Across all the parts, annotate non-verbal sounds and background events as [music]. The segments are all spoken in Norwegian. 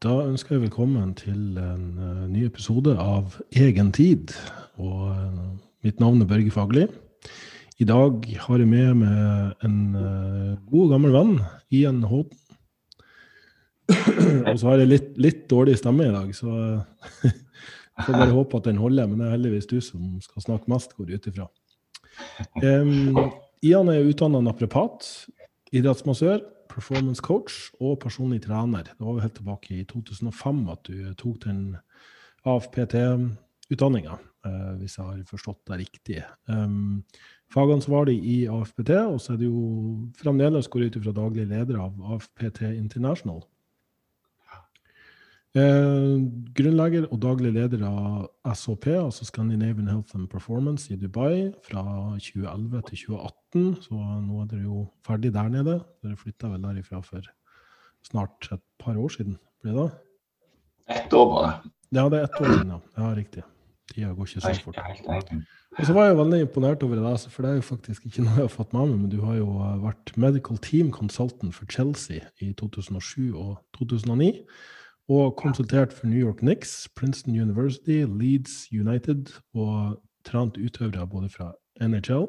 Da ønsker jeg velkommen til en uh, ny episode av Egen tid. Og uh, mitt navn er Børge Fagli. I dag har jeg med meg en uh, god, gammel venn, Ian Houghton. og så har jeg litt, litt, dårlig stemme i dag, så jeg [laughs] får bare håpe at den holder. Men det er heldigvis du som skal snakke mest, går ut ifra. Um, Ian er utdanna naprapat, idrettsmassør performance coach og personlig trener. Det var jo helt tilbake i 2005 at du tok den AFPT-utdanninga, eh, hvis jeg har forstått det riktig. Um, fagansvarlig i AFPT, og så er det jo fremdeles går ut fra daglig leder av AFPT International. Eh, grunnlegger og daglig leder av SHP, altså Scandinavian Health and Performance i Dubai, fra 2011 til 2018. Så nå er dere jo ferdig der nede. Dere flytta vel derifra for snart et par år siden, blir det? Ett år bare. Ja, det er ett år siden, ja. ja riktig. Tida går ikke så fort. Og så var jeg veldig imponert over det, for det er jo faktisk ikke noe jeg har fått med meg, men du har jo vært medical team consultant for Chelsea i 2007 og 2009 og konsultert for New York Knicks, Princeton University, Leeds United og trent utøvere både fra NHL,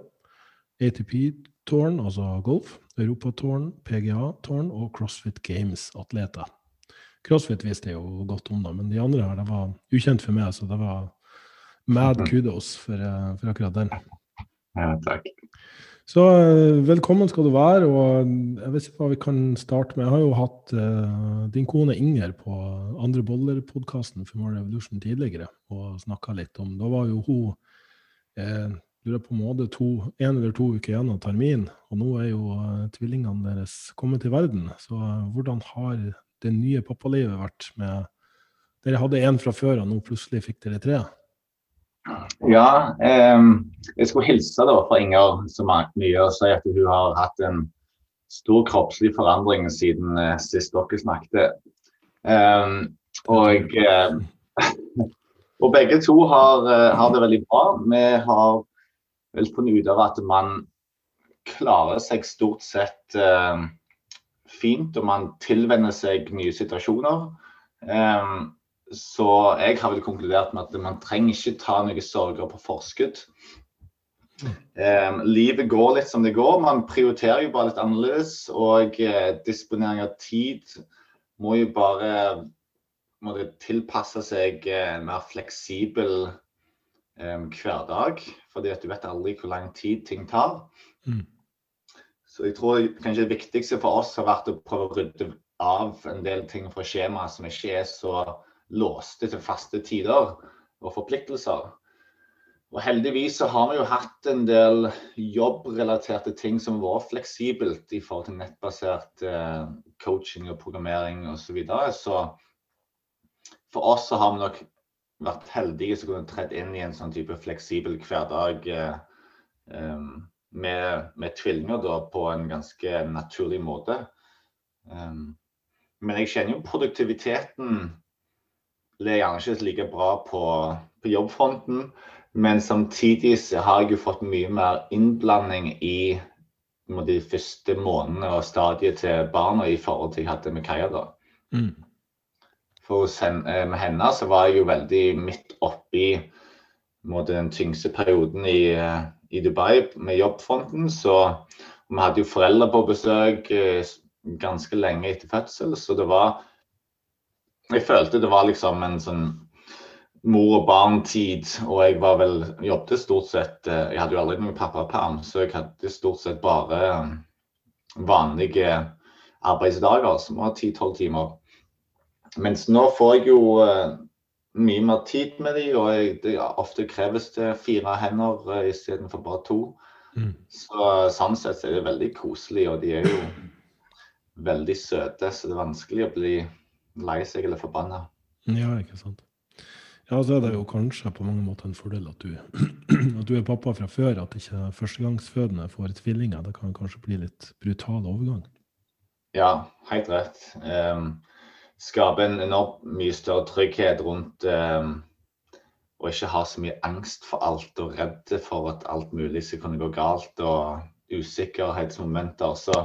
ATP-tårn, altså golf, Europatårn, PGA-tårn og CrossFit Games-atleter. CrossFit visste jeg jo godt om, da, men de andre her det var ukjent for meg, så det var mad [laughs] kudos for, eh, for akkurat den. Ja, takk. Så eh, velkommen skal du være. og Jeg vet ikke hva vi kan starte med. Jeg har jo hatt uh, din kone Inger på Andre boller-podkasten for More Revolution tidligere og snakka litt om Da var jo hun eh, lurer på måte to, en eller to uker igjen av termin, og nå er jo uh, tvillingene deres kommet til verden. Så uh, hvordan har det nye pappalivet vært med Dere hadde én fra før, og nå plutselig fikk dere tre? Ja, eh, jeg skulle hilse da fra Inger så mye og si at hun har hatt en stor kroppslig forandring siden eh, sist dere snakket. Eh, og, [laughs] og, begge to har, eh, har, det veldig bra. Vi har vel funnet ut av at man klarer seg stort sett eh, fint, og man tilvenner seg nye situasjoner. Um, så jeg har vel konkludert med at man trenger ikke ta noen sorger på forskudd. Um, livet går litt som det går. Man prioriterer jo bare litt annerledes. Og eh, disponering av tid må jo bare må tilpasse seg uh, en mer fleksibel um, hverdag. fordi at du vet aldri hvor lang tid ting tar. Mm. Så jeg tror kanskje det viktigste for oss har vært å prøve å rydde av en del ting fra skjemaet som ikke er så låste til faste tider og forpliktelser. Og Heldigvis så har vi jo hatt en del jobbrelaterte ting som var fleksibelt i forhold til nettbasert eh, coaching og programmering osv. Så, videre. så for oss så har vi nok vært heldige som kunne tredd inn i en sånn type fleksibel hverdag eh, eh, med, med tvillinger da, på en ganske naturlig måte. Men jeg kjenner jo produktiviteten det er gjerne ikke like bra på, på jobbfronten. Men samtidig har jeg jo fått mye mer innblanding i de første månedene og stadiet til barna i forhold til jeg hadde med Kaja. da. Mm. For eh, med henne så var jeg jo veldig midt oppi den tyngste perioden i, i Dubai med jobbfronten. Så vi hadde jo foreldre på besøk eh, ganske lenge etter fødsel, så det var jeg følte det var liksom en sånn mor og barn-tid, og jeg var vel jobbet stort sett eh, Jeg hadde jo aldri noen pappaperm, så jeg hadde stort sett bare eh, vanlige arbeidsdager, som var 10-12 timer. Mens nå får jeg jo uh, mye mer tid med de, og jeg, det ofte kreves det fire hender uh, istedenfor bare to. Mm. Så sånn sett er det veldig koselig, og de er jo veldig søte, så det er vanskelig å bli lei seg eller forbanna. Ja, ikke sant. Ja, så er det jo kanskje på mange måter en fordel at du, [clears throat] at du er pappa fra før, at ikke førstegangsfødende får tvillinger. Det kan kanskje bli litt brutal overgang? Ja, helt rett. Um, skaper en enormt mye større trygghet rundt um, å ikke ha så mye angst for alt og redd for at alt mulig skal kunne gå galt og usikkerhetsmomenter. Så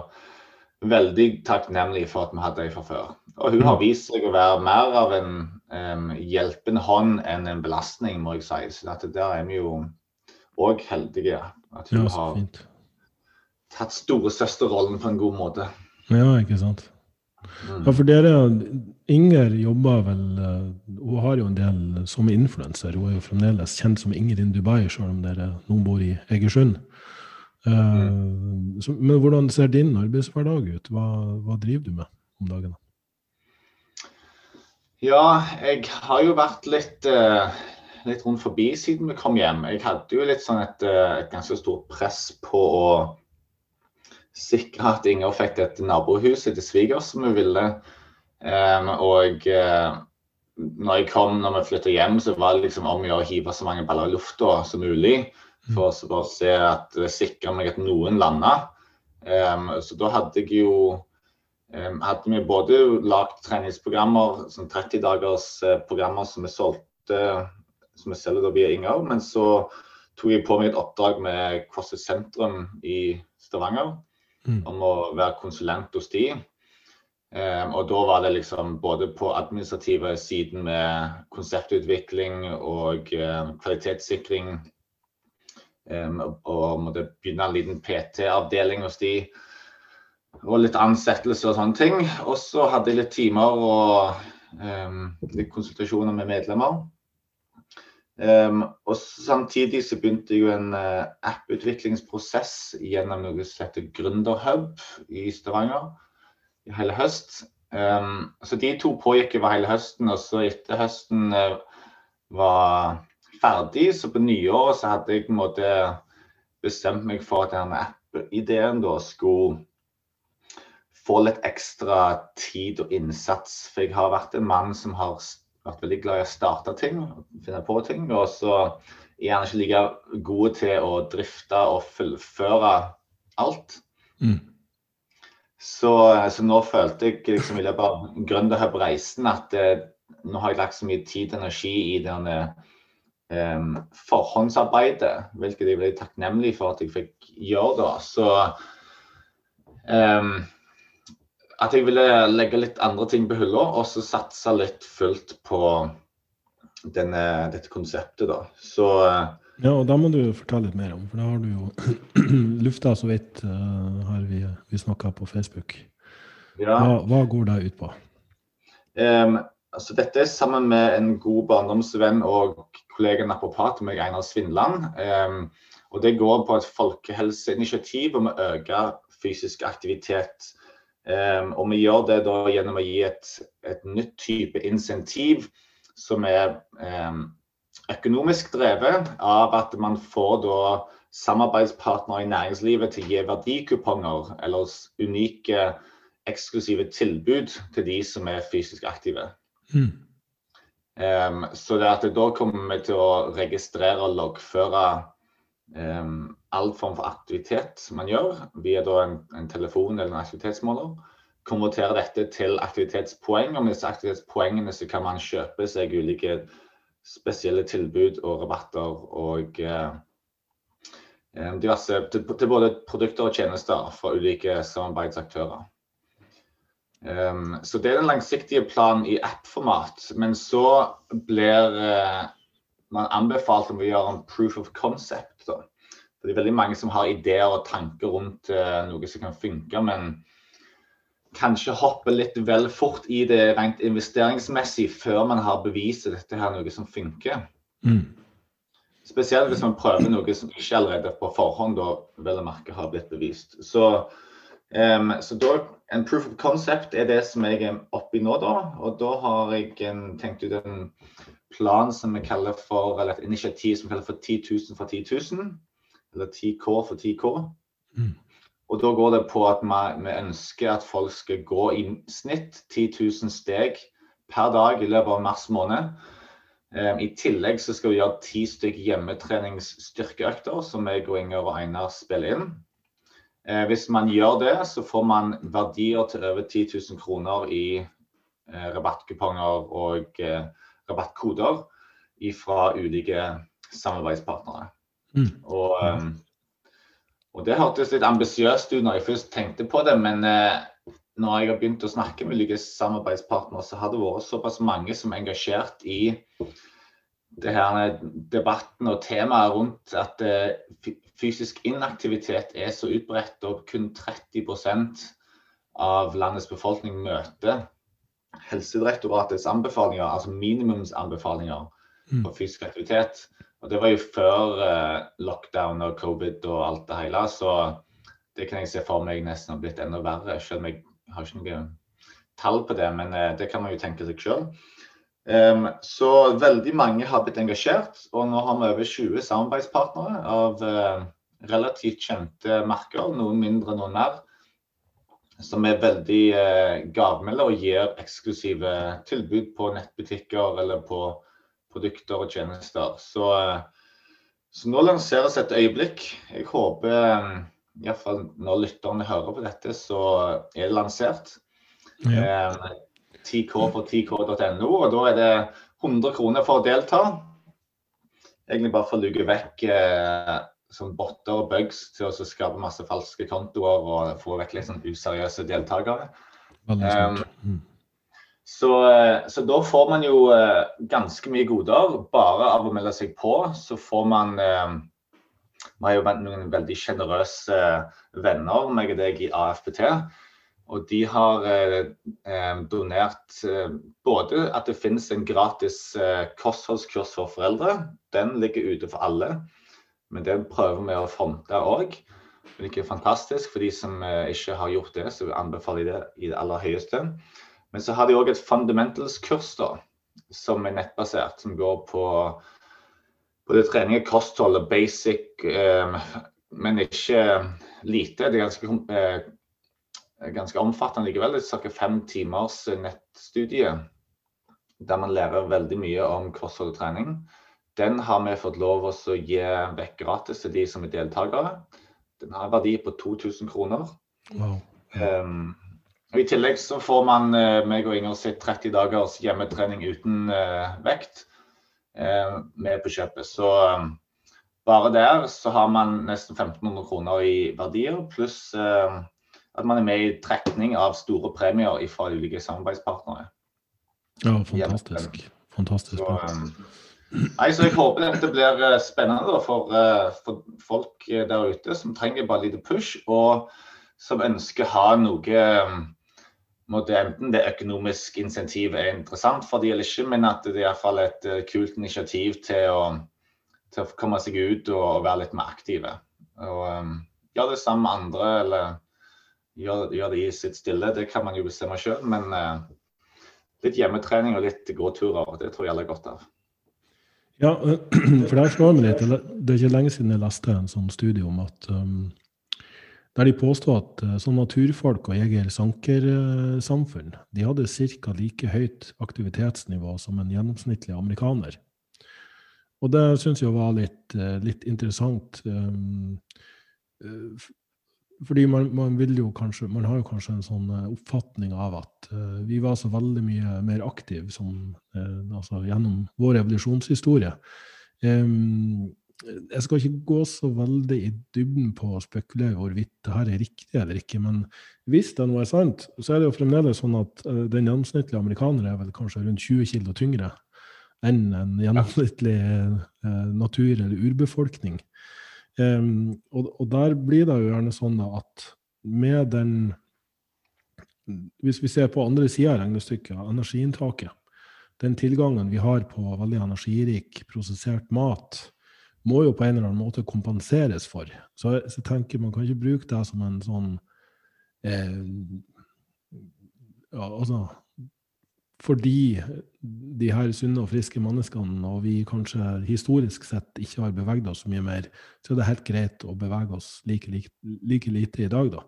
veldig takknemlig for at vi hadde dem fra før. Og hun har vist seg å være mer av en um, hjelpende hånd enn en belastning, må jeg si. Så der er vi jo òg heldige. At hun ja, har fint. tatt storesøsterrollen på en god måte. Ja, ikke sant. Mm. Ja, for dere, Inger jobber vel uh, Hun har jo en del som influenser. Hun er jo fremdeles kjent som Inger in Dubai, selv om dere nå bor i Egersund. Uh, mm. så, men hvordan ser din arbeidshverdag ut? Hva, hva driver du med om dagene? Ja, jeg har jo vært litt, uh, litt rundt forbi siden vi kom hjem. Jeg hadde jo litt sånn et, uh, et ganske stort press på å sikre at Inger fikk et nabohus til svigers som hun ville. Og uh, når jeg kom, når vi flytta hjem, så var det liksom om å gjøre å hive så mange baller i lufta som mulig. For å se at sikre meg at noen landa. Så da hadde jeg jo hadde vi både lagd treningsprogrammer, sånn 30 dagers uh, programmer som vi solgte, som vi selger via Inger. Men så tok jeg på meg et oppdrag med CrossFit Sentrum i Stavanger mm. om å være konsulent hos de. Um, og da var det liksom både på administrative siden med konseptutvikling og uh, kvalitetssikring um, og måtte begynne en liten PT-avdeling hos de og litt ansettelse og sånne ting. Og så hadde jeg litt timer og um, litt konsultasjoner med medlemmer. Um, og samtidig så begynte jeg jo en uh, apputviklingsprosess gjennom noe som heter Gründerhub i Stavanger i hele høst. Um, så de to pågikk over hele høsten, og så etter høsten uh, var ferdig, så på nyåret så hadde jeg på en måte bestemt meg for at denne app-ideen da skulle få litt ekstra tid og innsats. For jeg har vært en mann som har vært veldig glad i å starte ting, finne på ting. Og så er gjerne ikke like god til å drifte og fullføre alt. Mm. Så, så, nå følte jeg liksom, i løpet av gründerhub-reisen at eh, nå har jeg lagt så mye tid og energi i denne eh, forhåndsarbeidet, hvilket jeg er veldig takknemlig for at jeg fikk gjøre da. Så eh, at jeg ville legge litt andre ting på hylla, og så satse litt fullt på denne, dette konseptet, da. Så eh, Ja, og da må du fortelle litt mer om, for da har du jo [clears throat] lufta så vidt, uh, har vi, vi snakka på Facebook. Ja. Hva, hva, går det ut på? Um, altså dette er sammen med en god barndomsvenn og kollega napropat, meg, Einar Svindland. Um, og det går på et folkehelseinitiativ om å øke fysisk aktivitet Um, og vi gjør det da gjennom å gi et, et nytt type insentiv som er um, økonomisk drevet av at man får da samarbeidspartnere i næringslivet til å gi verdikuponger eller unike eksklusive tilbud til de som er fysisk aktive. Mm. Um, så det at da kommer vi til å registrere og loggføre um, all form for aktivitet man gjør, via en, en, telefon eller en aktivitetsmåler. Konvertere dette til aktivitetspoeng, og med disse aktivitetspoengene kan man kjøpe seg ulike spesielle tilbud og rabatter og eh, diverse til, til, både produkter og tjenester fra ulike samarbeidsaktører. Um, så det er den langsiktige planen i app-format. Men så blir eh, man anbefalt om å gjøre en proof of concept da. Det er veldig mange som har ideer og tanker rundt uh, noe som kan funke, men kanskje hopper litt vel fort i det rent investeringsmessig før man har bevist at dette er noe som funker. Mm. Spesielt hvis man prøver noe som ikke allerede på forhånd da vel å merke har blitt bevist. Så, um, så da, en proof of concept er det som jeg er oppi nå, da. Og da har jeg en, tenkt ut en plan som vi kaller for, eller et initiativ som vi kaller for 10 000 for 10 000. Eller 10K for 10K. Mm. Og da går det på at vi, ønsker at folk skal gå i snitt 10 000 steg per dag i løpet av mars måned. Um, I tillegg så skal vi gjøre ti stykker hjemmetreningsstyrkeøkter som jeg og Inger og Einar spiller inn. Uh, hvis man gjør det, så får man verdier til over 10 000 kroner i uh, rabattkuponger og uh, rabattkoder fra ulike samarbeidspartnere. Mm. Og, um, og, det hørtes litt ambisiøst ut når jeg først tenkte på det, men uh, når jeg har begynt å snakke med ulike samarbeidspartnere, så har det vært såpass mange som er engasjert i det her debatten og temaet rundt at eh, fysisk inaktivitet er så utbredt, og kun 30% av landets befolkning møter Helsedirektoratets anbefalinger, altså minimumsanbefalinger mm. for fysisk aktivitet. Og Det var jo før eh, lockdown og covid og alt det hele. Så det kan jeg se for meg nesten har blitt enda verre. Selv om jeg har ikke noe tall på det, men eh, det kan man jo tenke seg sjøl. Um, så veldig mange har blitt engasjert, og nå har vi over 20 samarbeidspartnere av uh, relativt kjente merker, noen mindre, noen mer, som er veldig uh, gavmilde og gir eksklusive tilbud på nettbutikker eller på produkter og tjenester. Så, uh, så nå lanseres et øyeblikk. Jeg håper um, iallfall når lytterne hører på dette, så er det lansert. Ja. 10K for 10K.no, og da er det 100 kroner for å delta. Egentlig bare for å luke vekk eh, sånn botter og bugs til å skape masse falske kontoer og få vekk litt sånn useriøse deltakere. Um, så, eh, så, da får man jo eh, ganske mye goder bare av å melde seg på. Så får man eh, Vi har jo noen veldig sjenerøse venner, meg og deg, i AFPT. Og de har donert både at det finnes en gratis eh, kostholdskurs for foreldre. Den ligger ute for alle. Men det prøver vi å fronte òg. Det er fantastisk. For de som ikke har gjort det, så anbefaler jeg det i det aller høyeste. Men så har de òg et fundamentals-kurs da, som er nettbasert, som går på både trening og kosthold og basic, eh, men ikke lite. Det er ganske ganske omfattende likevel. Det er ca. fem timers nettstudie der man lærer veldig mye om kosthold og trening. Den har vi fått lov å gi vekk gratis til de som er deltakere. Den har en verdi på 2000 kroner. Wow. Um, og I tillegg så får man uh, meg og Inger sitt 30 dagers hjemmetrening uten uh, vekt uh, med på kjøpet. Så bare der så har man nesten 1500 kroner i verdier, pluss at man er med i trekning av store premier fra ulike samarbeidspartnere. Ja, fantastisk. Fantastisk. Så, nei, så jeg håper dette blir spennende for, for, folk der ute som trenger bare lite push, og som ønsker å ha noe måtte enten det økonomiske insentivet er interessant for de eller ikke, men at det er iallfall et uh, kult initiativ til å, til å, komme seg ut og, være litt mer aktive. Og um, gjøre det sammen med andre eller gjør, gjør, det i sitt stille. Det kan man jo bestemme sjøl, men uh, litt hjemmetrening og litt gåturer, det tror jeg alle er godt av. Ja, [clears throat] for der slår meg litt. Det er ikke lenge siden jeg leste en sånn studie om at um, der de påstod at sånn naturfolk og jeger-sanker-samfunn de hadde ca. like høyt aktivitetsnivå som en gjennomsnittlig amerikaner. Og det syns jeg var litt, uh, litt interessant. Uh, fordi man, man, vil jo kanskje, man har jo kanskje en sånn eh, oppfatning av at vi var så veldig mye mer aktive altså gjennom vår evolusjonshistorie. Um, jeg skal ikke gå så veldig i dybden på å spekulere hvorvidt det her er riktig eller ikke, men hvis det nå er sant, så er det jo fremdeles sånn at uh, den gjennomsnittlige amerikaner er vel kanskje rundt 20 kg tyngre enn en gjennomsnittlig natur- eller urbefolkning. Um, og, og, der blir det jo gjerne sånn at med den Hvis vi ser på andre sida av regnestykket, energiinntaket, den tilgangen vi har på veldig energirik, prosessert mat, må jo på en eller annen måte kompenseres for. Så, jeg tenker man kan ikke bruke det som en sånn eh, ja, altså fordi de her sunne og friske menneskene, og vi kanskje historisk sett ikke har beveget oss så mye mer, så er det helt greit å bevege oss like, like, like lite i dag, da.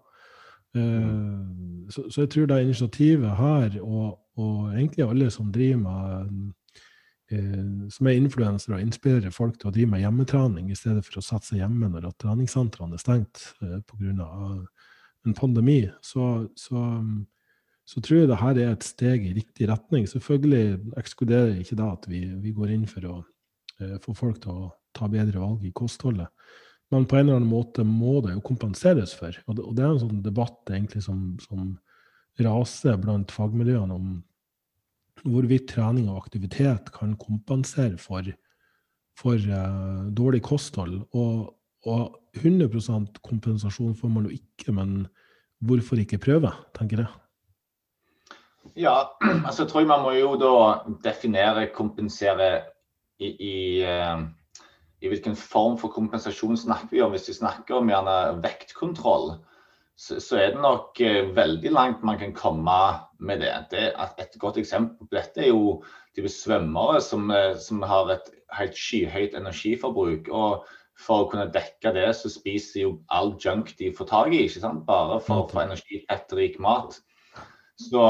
Uh, så, så, jeg tror det initiativet her, og, og, egentlig alle som driver med som er influensere og inspirerer folk til å drive med hjemmetrening i stedet for å satse hjemme når treningssentrene er stengt uh, pga. en pandemi, så, så så tror jeg det her er et steg i riktig retning. Selvfølgelig ekskluderer ikke det at vi, vi, går inn for å uh, få folk til å ta bedre valg i kostholdet. Men på en eller annen måte må det jo kompenseres for. Og det, og det er en sånn debatt egentlig som, som raser blant fagmiljøene om hvorvidt trening og aktivitet kan kompensere for, for uh, dårlig kosthold. Og, og 100% kompensasjon får man jo ikke, men hvorfor ikke prøve, tenker jeg. Ja, [clears throat] altså jeg tror man må jo da definere kompensere i, i, uh, i, hvilken form for kompensasjon snakker vi om. Hvis vi snakker om gjerne vektkontroll, så, så er det nok uh, veldig langt man kan komme med det. det et godt eksempel på dette er jo type svømmere som, uh, som har et helt skyhøyt energiforbruk. og for å kunne dekke det, så spiser jo all junk de får tak i, ikke sant? bare for å få energifettrik mat. Så,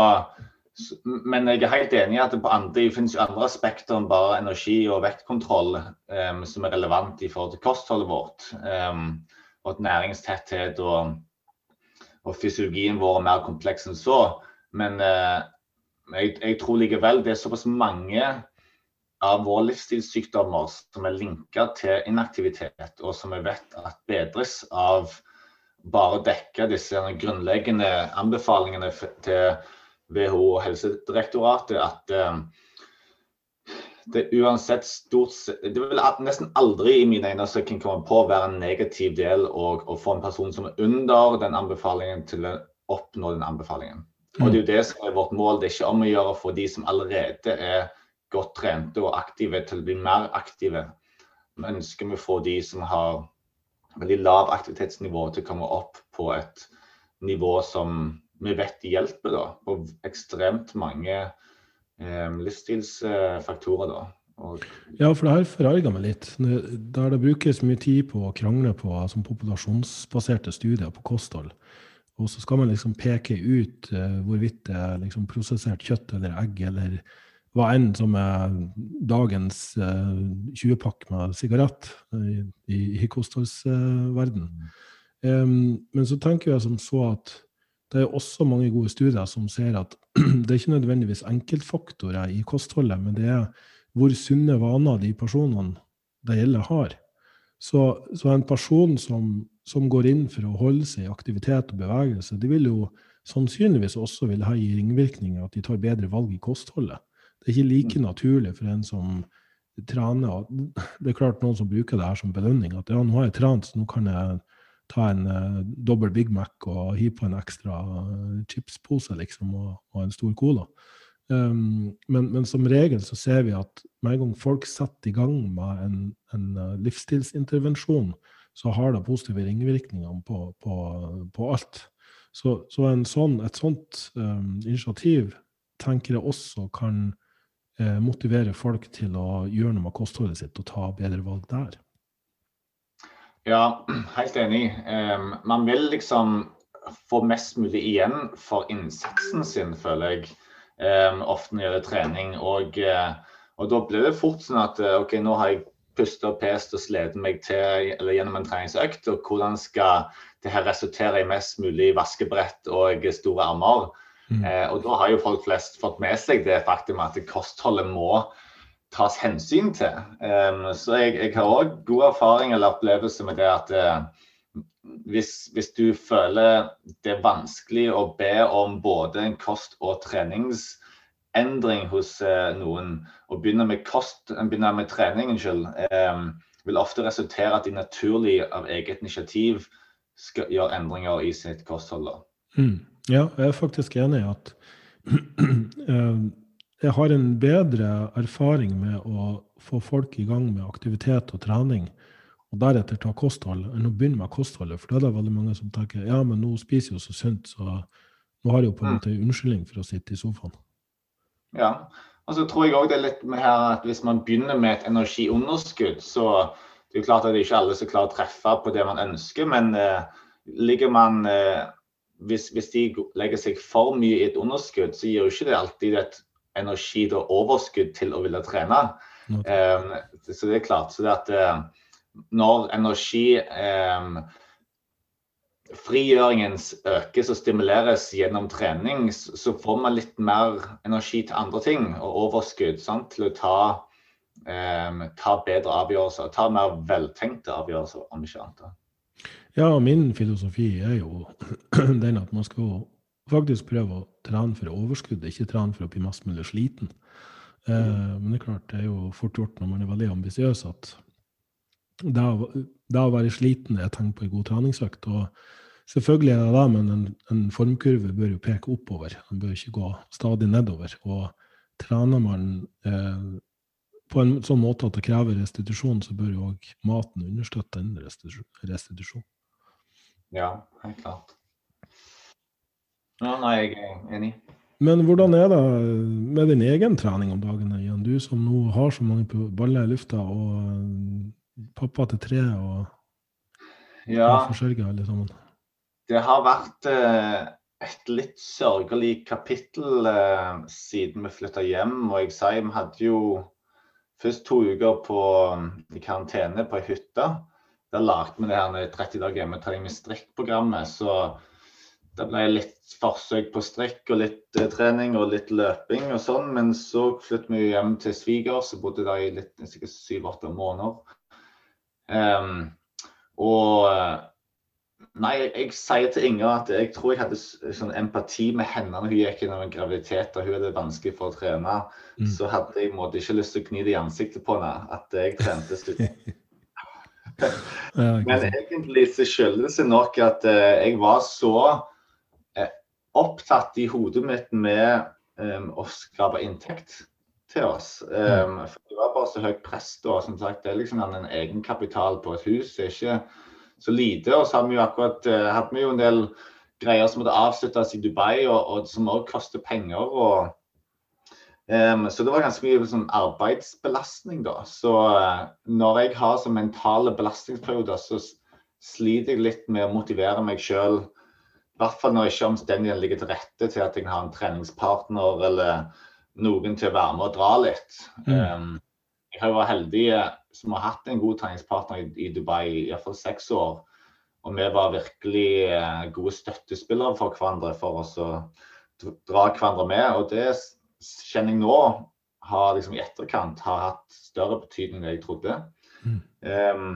men jeg er helt enig i at det, andre, det finnes andre aspekter enn bare energi og vektkontroll um, som er relevant i forhold til kostholdet vårt. Um, og at næringstetthet og, og, fysiologien vår er mer kompleks enn så. Men eh, jeg, jeg, tror likevel det er såpass mange av våre livsstilssykdommer som er linka til inaktivitet, og som vi vet at bedres av bare å dekke disse grunnleggende anbefalingene til WHO og Helsedirektoratet, at um, det uansett stort Det vil nesten aldri i mine øyne som kan komme på å være en negativ del å få en person som er under den anbefalingen, til å oppnå den anbefalingen. Og Det er jo det som er vårt mål. Det er ikke om å gjøre for de som allerede er godt trente og aktive til å bli mer aktive. Vi ønsker vi å få de som har veldig lav aktivitetsnivå til å komme opp på et nivå som vi vet hjelper da, på ekstremt mange eh, livsstilsfaktorer. da. Og... Ja, for det her forarger meg litt. Der det brukes mye tid på å krangle på altså, populasjonsbaserte studier på kosthold, og så skal man liksom peke ut uh, hvorvidt det er liksom, prosessert kjøtt eller egg eller hva enn som er dagens uh, 20-pakk med sigarett i, i, i kostholdsverden. Um, men så tenker jeg som så at det er også mange gode studier som ser at [clears throat] det er ikke nødvendigvis enkeltfaktorer i kostholdet, men det er hvor sunne vaner de personene det gjelder, har. Så, så en person som, som, går inn for å holde seg i aktivitet og bevegelse, de vil jo sannsynligvis også vil ha i ringvirkninger at de tar bedre valg i kostholdet. Det er ikke like mm. naturlig for en som trener. Det er klart noen som bruker det her som belønning. At ja, nå har jeg trent, så nå kan jeg ta en uh, dobbel Big Mac og hive på en ekstra uh, chipspose liksom, og, og, en stor cola. Um, men, men, som regel så ser vi at med en gang folk setter i gang med en, en uh, livsstilsintervensjon, så har det positive ringvirkninger på, på, på alt. Så, så sånn, et sånt um, initiativ tenker jeg også kan eh, motivere folk til å gjøre noe med kostholdet sitt og ta bedre valg der. Ja, helt enig. Um, man vil liksom få mest mulig igjen for innsatsen sin, føler jeg. Um, ofte når det gjelder trening. Og, uh, og, da blir det fort sånn at uh, OK, nå har jeg pustet og pest og slitt meg til eller gjennom en treningsøkt. Og hvordan skal det her resultere i mest mulig vaskebrett og store armer? Mm. Uh, og da har jo folk flest fått med seg det faktum at kostholdet må tas hensyn til. Um, så jeg, jeg har òg god erfaring eller opplevelse med det at uh, hvis, hvis, du føler det er vanskelig å be om både en kost- og treningsendring hos uh, noen, og begynner med kost, begynner med trening, unnskyld, um, vil ofte resultere at de naturlig av eget initiativ skal gjøre endringer i sitt kosthold. Mm. Ja, jeg er faktisk enig i at [clears throat] eh, jeg har en bedre erfaring med å få folk i gang med aktivitet og trening, og deretter ta kosthold, enn å begynne med kostholdet. For da er det veldig mange som tenker ja, men nå spiser jeg jo så sunt, så nå har jeg jo på en måte unnskyldning for å sitte i sofaen. Ja, og så tror jeg òg det er litt med her at hvis man begynner med et energiunderskudd, så det er jo klart at det er ikke alle som klarer å treffe på det man ønsker, men eh, ligger man eh, hvis, hvis, de legger seg for mye i et underskudd, så gir jo ikke det alltid et energi og overskudd til å ville trene. Um, så det er klart. Så det at uh, når energi um, frigjøringen økes og stimuleres gjennom trening, så får man litt mer energi til andre ting og overskudd sant? til å ta, um, ta bedre avgjørelser. Ta mer veltenkte avgjørelser, om ikke annet. Ja, min filosofi er jo [clears throat] den at man skal faktisk prøve å trene for overskudd, ikke trene for å bli mest mulig sliten. Mm. men det er klart, det er jo fort gjort når man er veldig ambisiøs, at det å, det å, være sliten er tegn på en god treningsøkt. og Selvfølgelig er det det, men en, en, formkurve bør jo peke oppover. Den bør ikke gå stadig nedover. Og trener man eh, på en sånn måte at det krever restitusjon, så bør jo òg maten understøtte den restitusjonen. Ja, helt klart. Ja, nei, jeg er enig. Men hvordan er det med din egen trening om dagene, Jan? Du som nå har så mange baller i lufta, og eh, pappa til tre, og ja, forsørger alle sammen. Det har vært eh, et litt sørgelig kapittel eh, siden vi flytta hjem. Og jeg sier vi hadde jo først to uker på, i karantene på ei hytte. Der lagde vi det her 30 dager hjemmetrening med strikkprogrammet. Så det ble litt forsøk på strikk og litt uh, trening og litt løping og sånn. Men så flyttet vi hjem til svigers og bodde der i litt, sikkert syv-åtte måneder. Um, og Nei, jeg sier til Inger at jeg tror jeg hadde sånn empati med henne når hun gikk gjennom en graviditet og hun hadde vanskelig for å trene. Mm. Så hadde jeg måtte ikke lyst til å gni det i ansiktet på henne at jeg trente slutt. [laughs] Men egentlig så skyldes det nok at jeg var så opptatt i hodet mitt med um, å skrape inntekt til oss. Um, for Det var bare så høyt press da. som sagt, Det er liksom en egenkapital på et hus. Det er ikke så lite. Og så hadde vi jo akkurat uh, hatt vi jo en del greier som måtte avsluttes i Dubai, og, og som òg koster penger. og um, så det var ganske mye sånn, arbeidsbelastning, da. Så uh, når jeg har så mentale belastningsperioder, så sliter jeg litt med å motivere meg sjøl i hvert fall når ikke omstendighetene ligger til rette til at jeg har en treningspartner eller noen til å være med og dra litt. Mm. Um, jeg har vært heldig som har hatt en god treningspartner i, i Dubai i iallfall seks år. Og vi var virkelig uh, gode støttespillere for hverandre for oss å dra hverandre med. Og det kjenner jeg nå har liksom i etterkant har hatt større betydning enn jeg trodde. Mm. Um,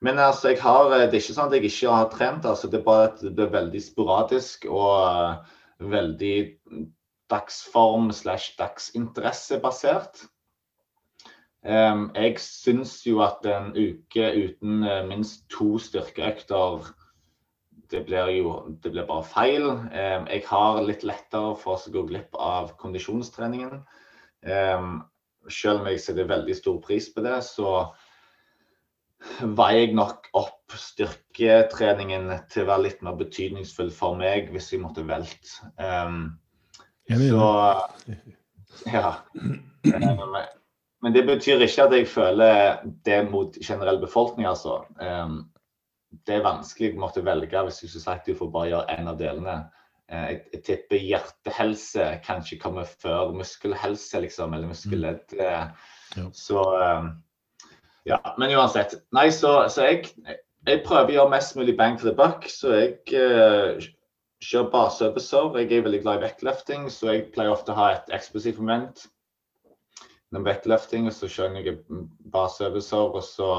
men altså, jeg har, det er ikke sånn at jeg ikke har trent. altså Det er bare at det er veldig sporadisk og uh, veldig dagsform slash dagsinteressebasert. Um, jeg syns jo at en uke uten uh, minst to styrkeøkter det blir jo det blir bare feil. Um, jeg har litt lettere for å gå glipp av kondisjonstreningen. Um, selv om jeg setter veldig stor pris på det, så veier jeg nok opp styrketreningen til å være litt mer betydningsfull for meg hvis jeg måtte velte. Um, så ja. Men det betyr ikke at jeg føler det mot generell befolkning, altså. Um, det er vanskelig å måtte velge hvis du ikke sagt du får bare gjøre én av delene. Uh, jeg, jeg, tipper hjertehelse kanskje kommer før muskelhelse, liksom, eller muskelledd. Uh, ja. Så um, ja, men uansett. Nei, så, så jeg, jeg, prøver å gjøre mest mulig bang for the buck. Så jeg uh, kjører baseøvelser. Jeg er veldig glad i vektløfting, så jeg pleier ofte å ha et eksplosivt moment Når vektløfting. Og så kjører jeg baseøvelser, og så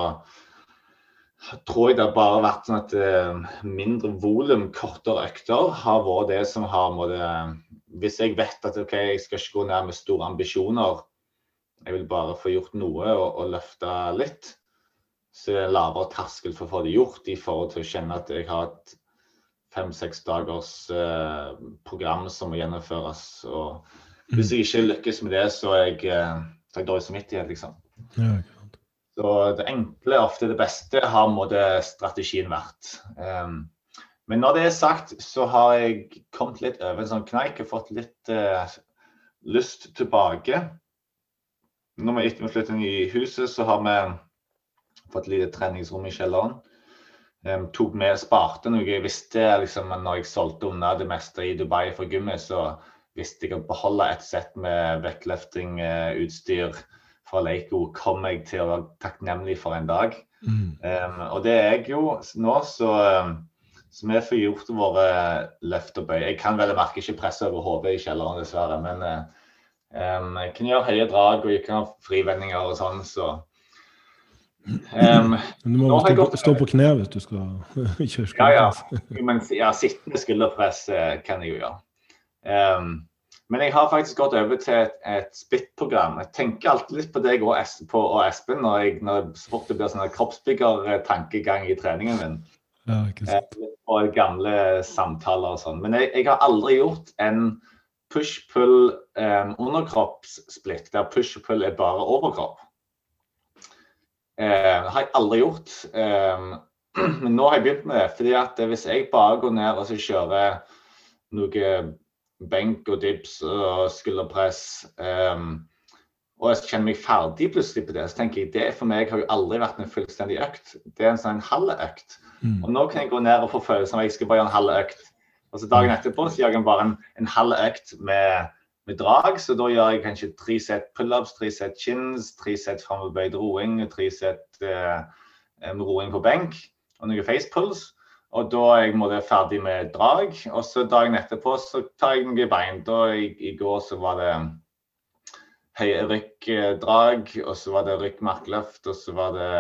tror jeg det har bare vært sånn at uh, mindre volum, kortere økter, har vært det som har måtte, Hvis jeg vet at OK, jeg skal ikke gå ned med store ambisjoner, jeg vil bare få gjort noe og, og løfte litt. Så det er lavere terskel for å få det gjort i forhold til å kjenne at jeg har et fem-seks dagers eh, program som må gjennomføres. Og hvis jeg ikke lykkes med det, så er jeg, eh, så jeg dårlig samvittighet, liksom. Ja, så det enkle er ofte det beste, har måtte strategien vært. Um, men når det er sagt, så har jeg kommet litt over en sånn kneik og fått litt uh, lyst tilbake når vi etter vi flytter inn i huset, så har vi fått et lite treningsrom i kjelleren. Um, tok med, sparte noe. Jeg visste liksom, når jeg solgte unna det meste i Dubai for gummi, så visste jeg å beholde et sett med vektløftingutstyr fra Leiko kom jeg til å være takknemlig for en dag. Mm. Um, og det er jeg jo nå, så, så vi får gjort våre løft og bøy. Jeg kan vel merke ikke presse over hodet i kjelleren, dessverre. men uh, Um, jeg kan gjøre høye drag og ikke ha frivendinger og sånn, så um, Du må stå, gått, stå, på kne hvis du skal [laughs] kjøre Ja, ja. Men ja, sittende skulderpress eh, kan jeg jo gjøre. Um, men jeg har faktisk gått over til et, et split-program. Jeg tenker alltid litt på deg og, på, og Espen når, jeg, når så fort det blir sånn kroppsbyggertankegang i treningen min. Ja, ikke sant. Eh, og gamle samtaler og sånn. Men jeg, jeg, har aldri gjort en push-pull um, underkroppssplitt, der push-pull er bare overkropp. Uh, har jeg aldri gjort. Um, [clears throat] men nå har jeg begynt med det. fordi at hvis jeg bare går ned og så kjører noe benk og dips og skulderpress um, og jeg kjenner meg ferdig plutselig på det, så tenker jeg det for meg har jo aldri vært en fullstendig økt. Det er en sånn halv økt. Mm. Og nå kan jeg gå ned og få følelsen av at jeg skal bare gjøre en halv økt. Og så dagen etterpå så gjør jeg bare en, en halv økt med, med, drag. Så da gjør jeg kanskje tre sett pullups, tre sett chins, tre sett framoverbøyd roing, tre sett eh, roing på benk og noen facepulls. Og da er jeg måte, ferdig med drag. Og så dagen etterpå så tar jeg noen bein. Da i, i går så var det rykkdrag, og så var det rykkmarkløft, og så var det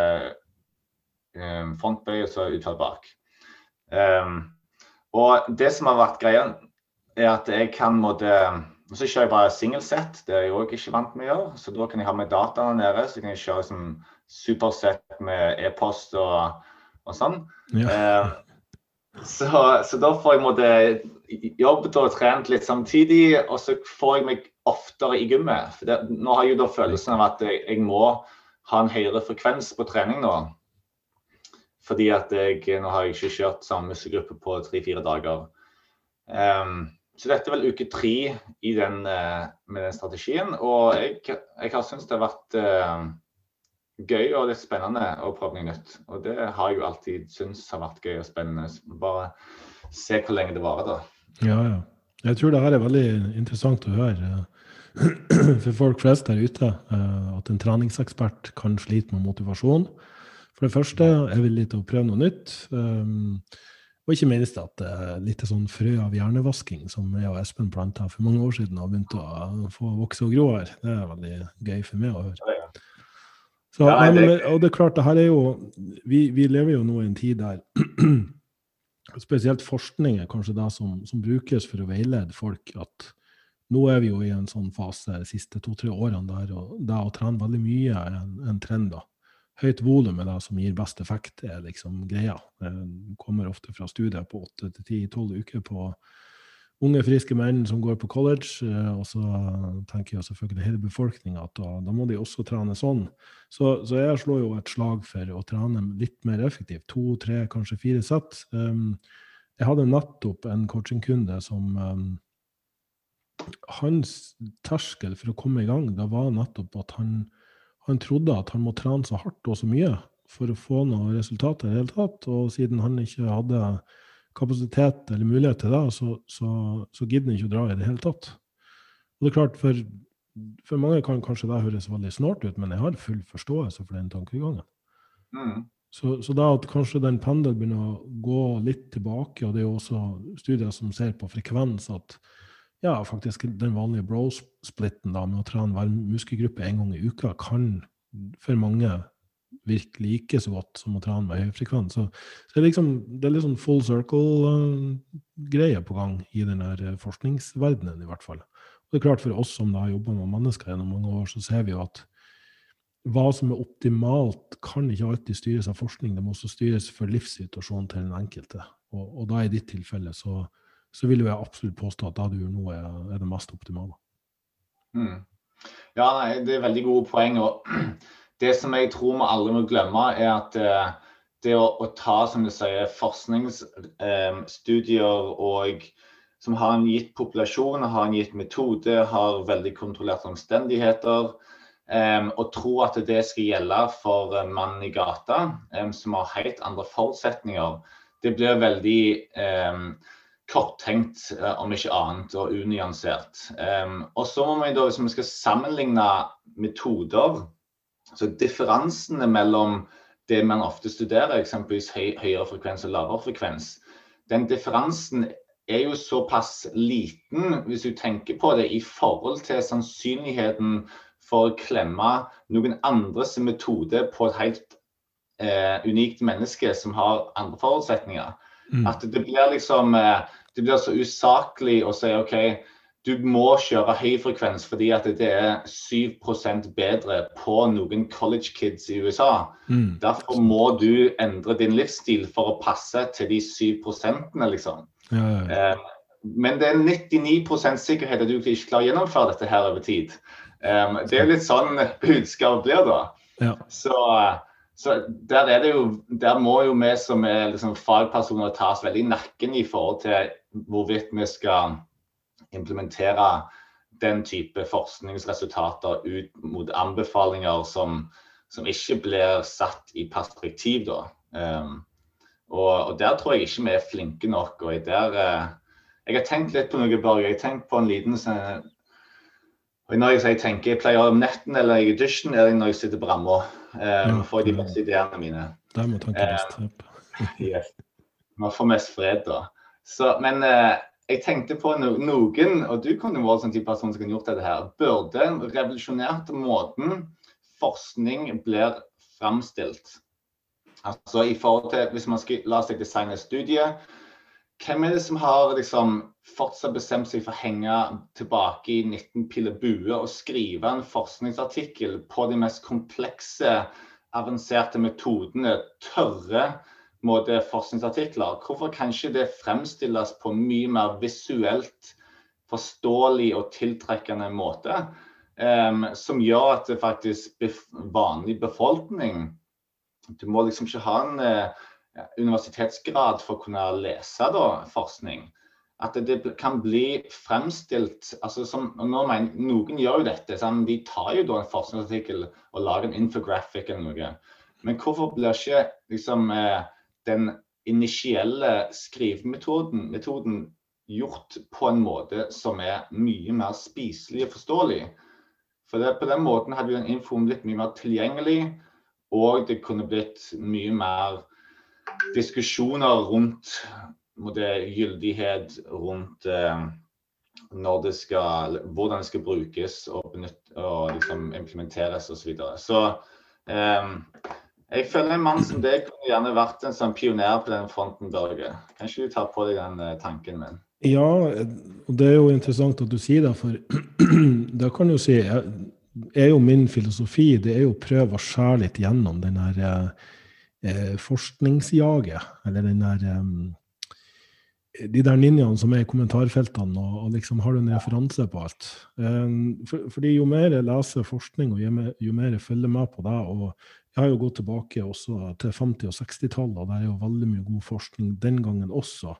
um, frontbøy, og så utfall bak. Um, og det som har vært greia, er at jeg kan måtte Så kjører jeg bare singelsett, det er jeg òg ikke vant med å gjøre. Så da kan jeg ha med dataene nede, så kan jeg kjøre som supersett med e-post og, og, sånn. Ja. Eh, så, så, da får jeg måtte jobbet og trent litt samtidig, og så får jeg meg oftere i gymmet. For det, nå har jeg jo da følelsen av at jeg, jeg, må ha en høyere frekvens på trening nå. Fordi at jeg, nå har jeg ikke kjørt samme muskelgruppe på tre-fire dager. Um, så dette er vel uke tre den, uh, med den strategien. Og jeg, jeg har syntes det har vært uh, gøy og litt spennende å prøve noe nytt. Og det har jeg jo alltid syntes har vært gøy og spennende. Bare se hvor lenge det varer, da. Ja, ja. Jeg tror det her er veldig interessant å høre eh, [clears throat] for folk flest der ute. Eh, at en treningsekspert kan slite med motivasjon. For det første er vi litt å prøve noe nytt. Um, og ikke minst at det er litt sånn frø av hjernevasking som jeg og Espen planta for mange år siden og begynt å få vokse og gro her. Det er veldig gøy for meg å høre. Så, ja, det... og det er klart, det her er jo vi, vi, lever jo nå i en tid der [clears throat] spesielt forskning er kanskje det som, som, brukes for å veilede folk. at nå er vi jo i en sånn fase de siste to-tre årene der og det å trene veldig mye er en, en trend. da. Høyt volum er det som gir best effekt, er liksom greia. Det kommer ofte fra studier på åtte til ti-tolv uker på unge, friske menn som går på college. Eh, og så tenker jeg selvfølgelig hele befolkninga at da, da, må de også trene sånn. Så, så, jeg slår jo et slag for å trene litt mer effektivt. To, tre, kanskje fire sett. Um, jeg hadde nettopp en coachingkunde som um, Hans terskel for å komme i gang, det var nettopp at han, han trodde at han må trene så hardt og så mye for å få noe resultat i det hele tatt. Og siden han ikke hadde kapasitet eller mulighet til det, så, så, så gidder han ikke å dra i det hele tatt. Og det er klart, for, for mange kan kanskje det høres veldig snålt ut, men jeg har full forståelse for den tankegangen. Mm. Så, så da at kanskje den pendelen begynner å gå litt tilbake, og det er jo også studier som ser på frekvens, at ja, faktisk den vanlige bro-splitten med å trene hver muskelgruppe en gang i uka kan for mange virke like så godt som å trene med høyfrekvens. Så, så det, er liksom, det er sånn full circle-greie på gang i denne uh, forskningsverdenen, i hvert fall. Og det er klart For oss som har jobba med mennesker gjennom mange år, så ser vi jo at hva som er optimalt, kan ikke alltid styres av forskning. Det må også styres for livssituasjonen til den enkelte. Og, og da i ditt tilfelle så, så vil jeg absolutt påstå at det du gjør nå, er det mest optimale. Mm. Ja, nei, det er veldig gode poeng. og [clears throat] det som jeg tror vi aldri må glemme, er at eh, det å, å, ta som du sier, forskningsstudier eh, og som har en gitt populasjon, har en gitt metode, har veldig kontrollerte omstendigheter. Um, og tro at det skal gjelde for mannen i gata, um, som har helt andre forutsetninger, det blir veldig um, korttenkt, og om ikke annet, og unyansert. og så må vi da, hvis vi skal sammenligne metoder så differansene mellom det man ofte studerer, eksempelvis høy, høyere frekvens og lavere frekvens, den differansen er jo såpass liten, hvis du tenker på det, i forhold til sannsynligheten for å klemme noen andres metode på et helt eh, unikt menneske som har andre forutsetninger. Mm. At det blir liksom eh, det blir så usaklig å si OK, du må kjøre høy frekvens fordi at det er 7% bedre på noen college kids i USA. Mm. Derfor må du endre din livsstil for å passe til de 7 liksom. Ja, ja, ja. Eh, men det er 99% sikkerhet at du ikke klarer å gjennomføre dette her over tid. Um, det er litt sånn [laughs] budskapet blir da. Så, så, der, er det jo, der må jo vi som er liksom fagpersoner tas veldig i nakken i forhold til hvorvidt vi skal implementere den type forskningsresultater ut mot anbefalinger som, som ikke blir satt i perspektiv. Da. Um, og, og, der tror jeg ikke vi er flinke nok. og der, uh, Jeg har tenkt litt på noe, Børge. Jeg har tenkt på en liten sånn når jeg, sier tenker jeg pleier om netten eller i dusjen, eller når jeg sitter på ramma. Um, ja, får de beste ideene mine. Der må tanken um, [laughs] yes. Man får mest fred, da. Så, men eh, jeg tenkte på no noen, og du kunne vært sånn type person som kunne gjort dette her, burde revolusjonert måten forskning blir framstilt. Altså i forhold til, Hvis man skal la seg designe et studie, hvem er det som har liksom fortsatt bestemt seg for å henge tilbake i 19 piller bue og skrive en forskningsartikkel på de mest komplekse, avanserte metodene, tørre måte, forskningsartikler. Hvorfor kan ikke det fremstilles på mye mer visuelt forståelig og tiltrekkende måte? Um, som gjør at det faktisk bef vanlig befolkning Du må liksom ikke ha en uh, universitetsgrad for å kunne lese da, forskning. At det, det kan bli fremstilt altså som, mener, Noen gjør jo dette. Sånn, de tar jo da en forskningsartikkel og lager en infographic eller noe. Men hvorfor blir ikke liksom uh, den initielle skrivemetoden metoden gjort på en måte som er mye mer spiselig og forståelig. For det, På den måten hadde den infoen blitt mye mer tilgjengelig, og det kunne blitt mye mer diskusjoner rundt det, gyldighet, rundt eh, det skal, hvordan det skal brukes og, benytt, og liksom implementeres osv. Så, videre. så eh, jeg føler en mann som deg kunne gjerne vært en sånn pioner på den fronten, Børge. Kan ikke du ta på deg den uh, tanken min? Ja, og det er jo interessant at du sier det, for [clears throat] da kan du si er jo min filosofi det er jo å prøve å skjære litt gjennom den der eh, forskningsjaget, eller den der eh, de der ninjaene som er i kommentarfeltene, og, og liksom har du en referanse på alt. Eh, for, fordi jo mer jeg leser forskning, og jo mer jeg følger med på det, og jeg har jo gått tilbake også til 50- og 60-tallet, og det er jo veldig mye god forskning den gangen også.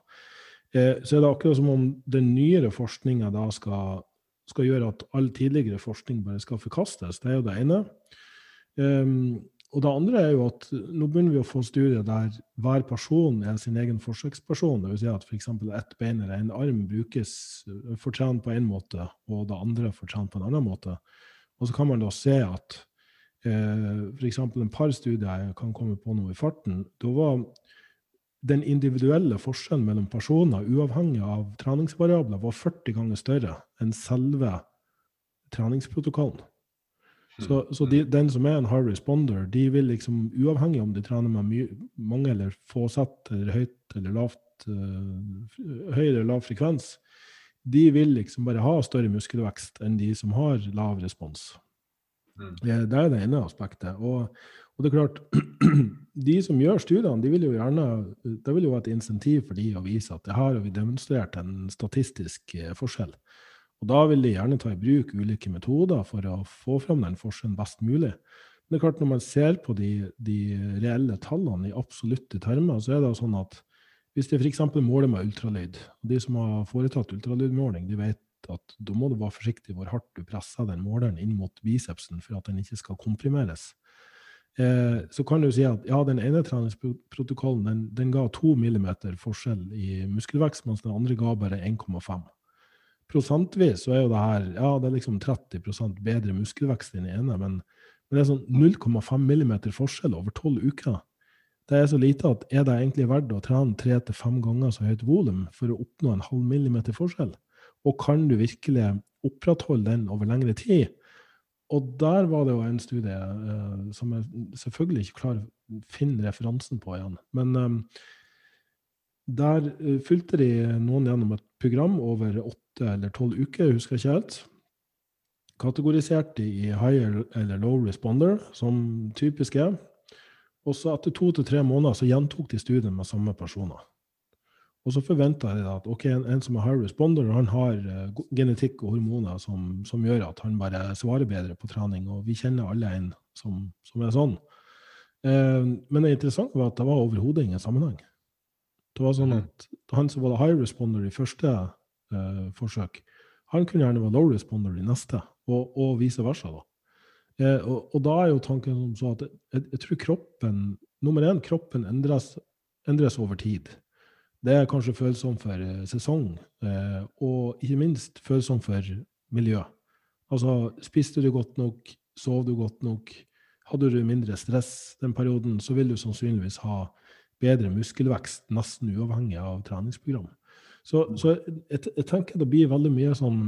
Eh, så er det akkurat som om den nyere forskninga da skal, skal, gjøre at all tidligere forskning bare skal forkastes. Det er jo det ene. Um, og det andre er jo at nå begynner vi å få studier der hver person er sin egen forsøksperson. Dvs. Si at f.eks. ett bein eller en arm brukes fortjent på én måte, og det andre fortjent på en annen måte. Og så kan man da se at eh, f.eks. en par studier jeg kan komme på nå i farten. Da var den individuelle forskjellen mellom personer, uavhengig av treningsvariabler, var 40 ganger større enn selve treningsprotokollen. Så, så de, den som er en hard responder, de vil liksom, uavhengig om de trener med mye, mange eller få sett eller høyt eller lavt, uh, høy eller lav frekvens, de vil liksom bare ha større muskelvekst enn de som har lav respons. Mm. Det er det ene aspektet. Og, og, det er klart, [clears throat] de som gjør studiene, de vil jo gjerne, det vil jo være et insentiv for de å vise at det har vi demonstrert en statistisk eh, forskjell. Og Da vil de gjerne ta i bruk ulike metoder for å få fram den forskjellen best mulig. Men det er klart, når man ser på de, de reelle tallene i absolutte termer, så er det sånn at hvis de f.eks. måler med ultralyd, og de som har foretatt ultralydmåling, de vet at da må du være forsiktig hvor hardt du presser den måleren inn mot bicepsen for at den ikke skal komprimeres. Eh, så kan du si at ja, den ene treningsprotokollen den, den ga 2 mm forskjell i muskelvekst, mens den andre ga bare 1,5. Prosentvis så er jo det her ja, det er liksom 30% bedre muskelvekst i den ene, men, men det er sånn 0,5 mm forskjell over tolv uker. Det er så lite at er det egentlig verdt å trene tre til fem ganger så høyt volum for å oppnå en halv millimeter forskjell? Og kan du virkelig opprettholde den over lengre tid? Og der var det jo en studie uh, som jeg selvfølgelig ikke klarer å finne referansen på igjen. Men um, der uh, fulgte de noen gjennom et program over åtte eller tolv uker, jeg husker ikke helt. Kategorisert de i higher eller low responder, som typisk er. Og så etter to til tre måneder så gjentok de studien med samme personer. Og så forventa jeg at ok, en, en, som er high responder, han har uh, genetikk og hormoner som, som, gjør at han bare svarer bedre på trening, og vi kjenner alle en som, som er sånn. Uh, men det interessante var at det var overhodet ingen sammenheng. Det var sånn mhm. at Han som var high responder i første uh, forsøk, han kunne gjerne være low responder i neste, og, og vice versa. da. Og, og, da er jo tanken som så at jeg, jeg tror kroppen Nummer én, kroppen endres, endres over tid. Det er kanskje følsomt for eh, sesong, eh, og ikke minst følsomt for miljø. Altså, spiste du godt nok, sov du godt nok, hadde du mindre stress den perioden, så vil du sannsynligvis ha bedre muskelvekst, nesten uavhengig av treningsprogram. Så, så jeg, jeg, tenker det blir veldig mye sånn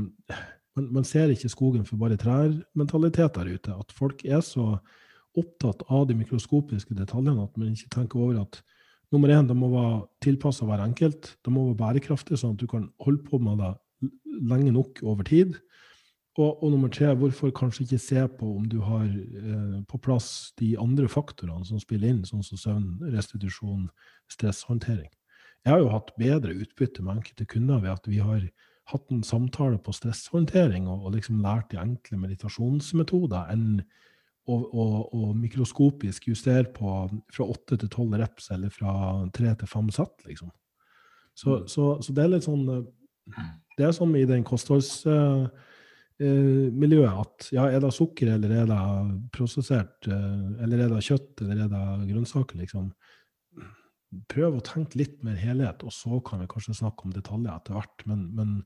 man, man ser ikke skogen for bare trær-mentalitet der ute. At folk er så opptatt av de mikroskopiske detaljene at man ikke tenker over at Nummer én, det må være tilpassa hver enkelt. Det må være bærekraftig, sånn at du kan holde på med det lenge nok over tid. Og, og, nummer tre, hvorfor kanskje ikke se på om du har eh, på plass de andre faktorene som spiller inn, sånn som søvn, restitusjon, stresshåndtering. Jeg har jo hatt bedre utbytte med enkelte kunder ved at vi har hatt en samtale på stresshåndtering og, og liksom lært de enkle meditasjonsmetoder enn og, og, og, mikroskopisk justere på fra åtte til tolv reps, eller fra tre til fem sett, liksom. Så, mm. så, så, det er litt sånn eh, Det er som i den kostholdsmiljøet uh, uh, at ja, er det sukker, eller er det prosessert, uh, eller er det kjøtt, eller er det grønnsaker, liksom. Prøv å tenke litt mer helhet, og så kan vi kanskje snakke om detaljer etter hvert. Men, men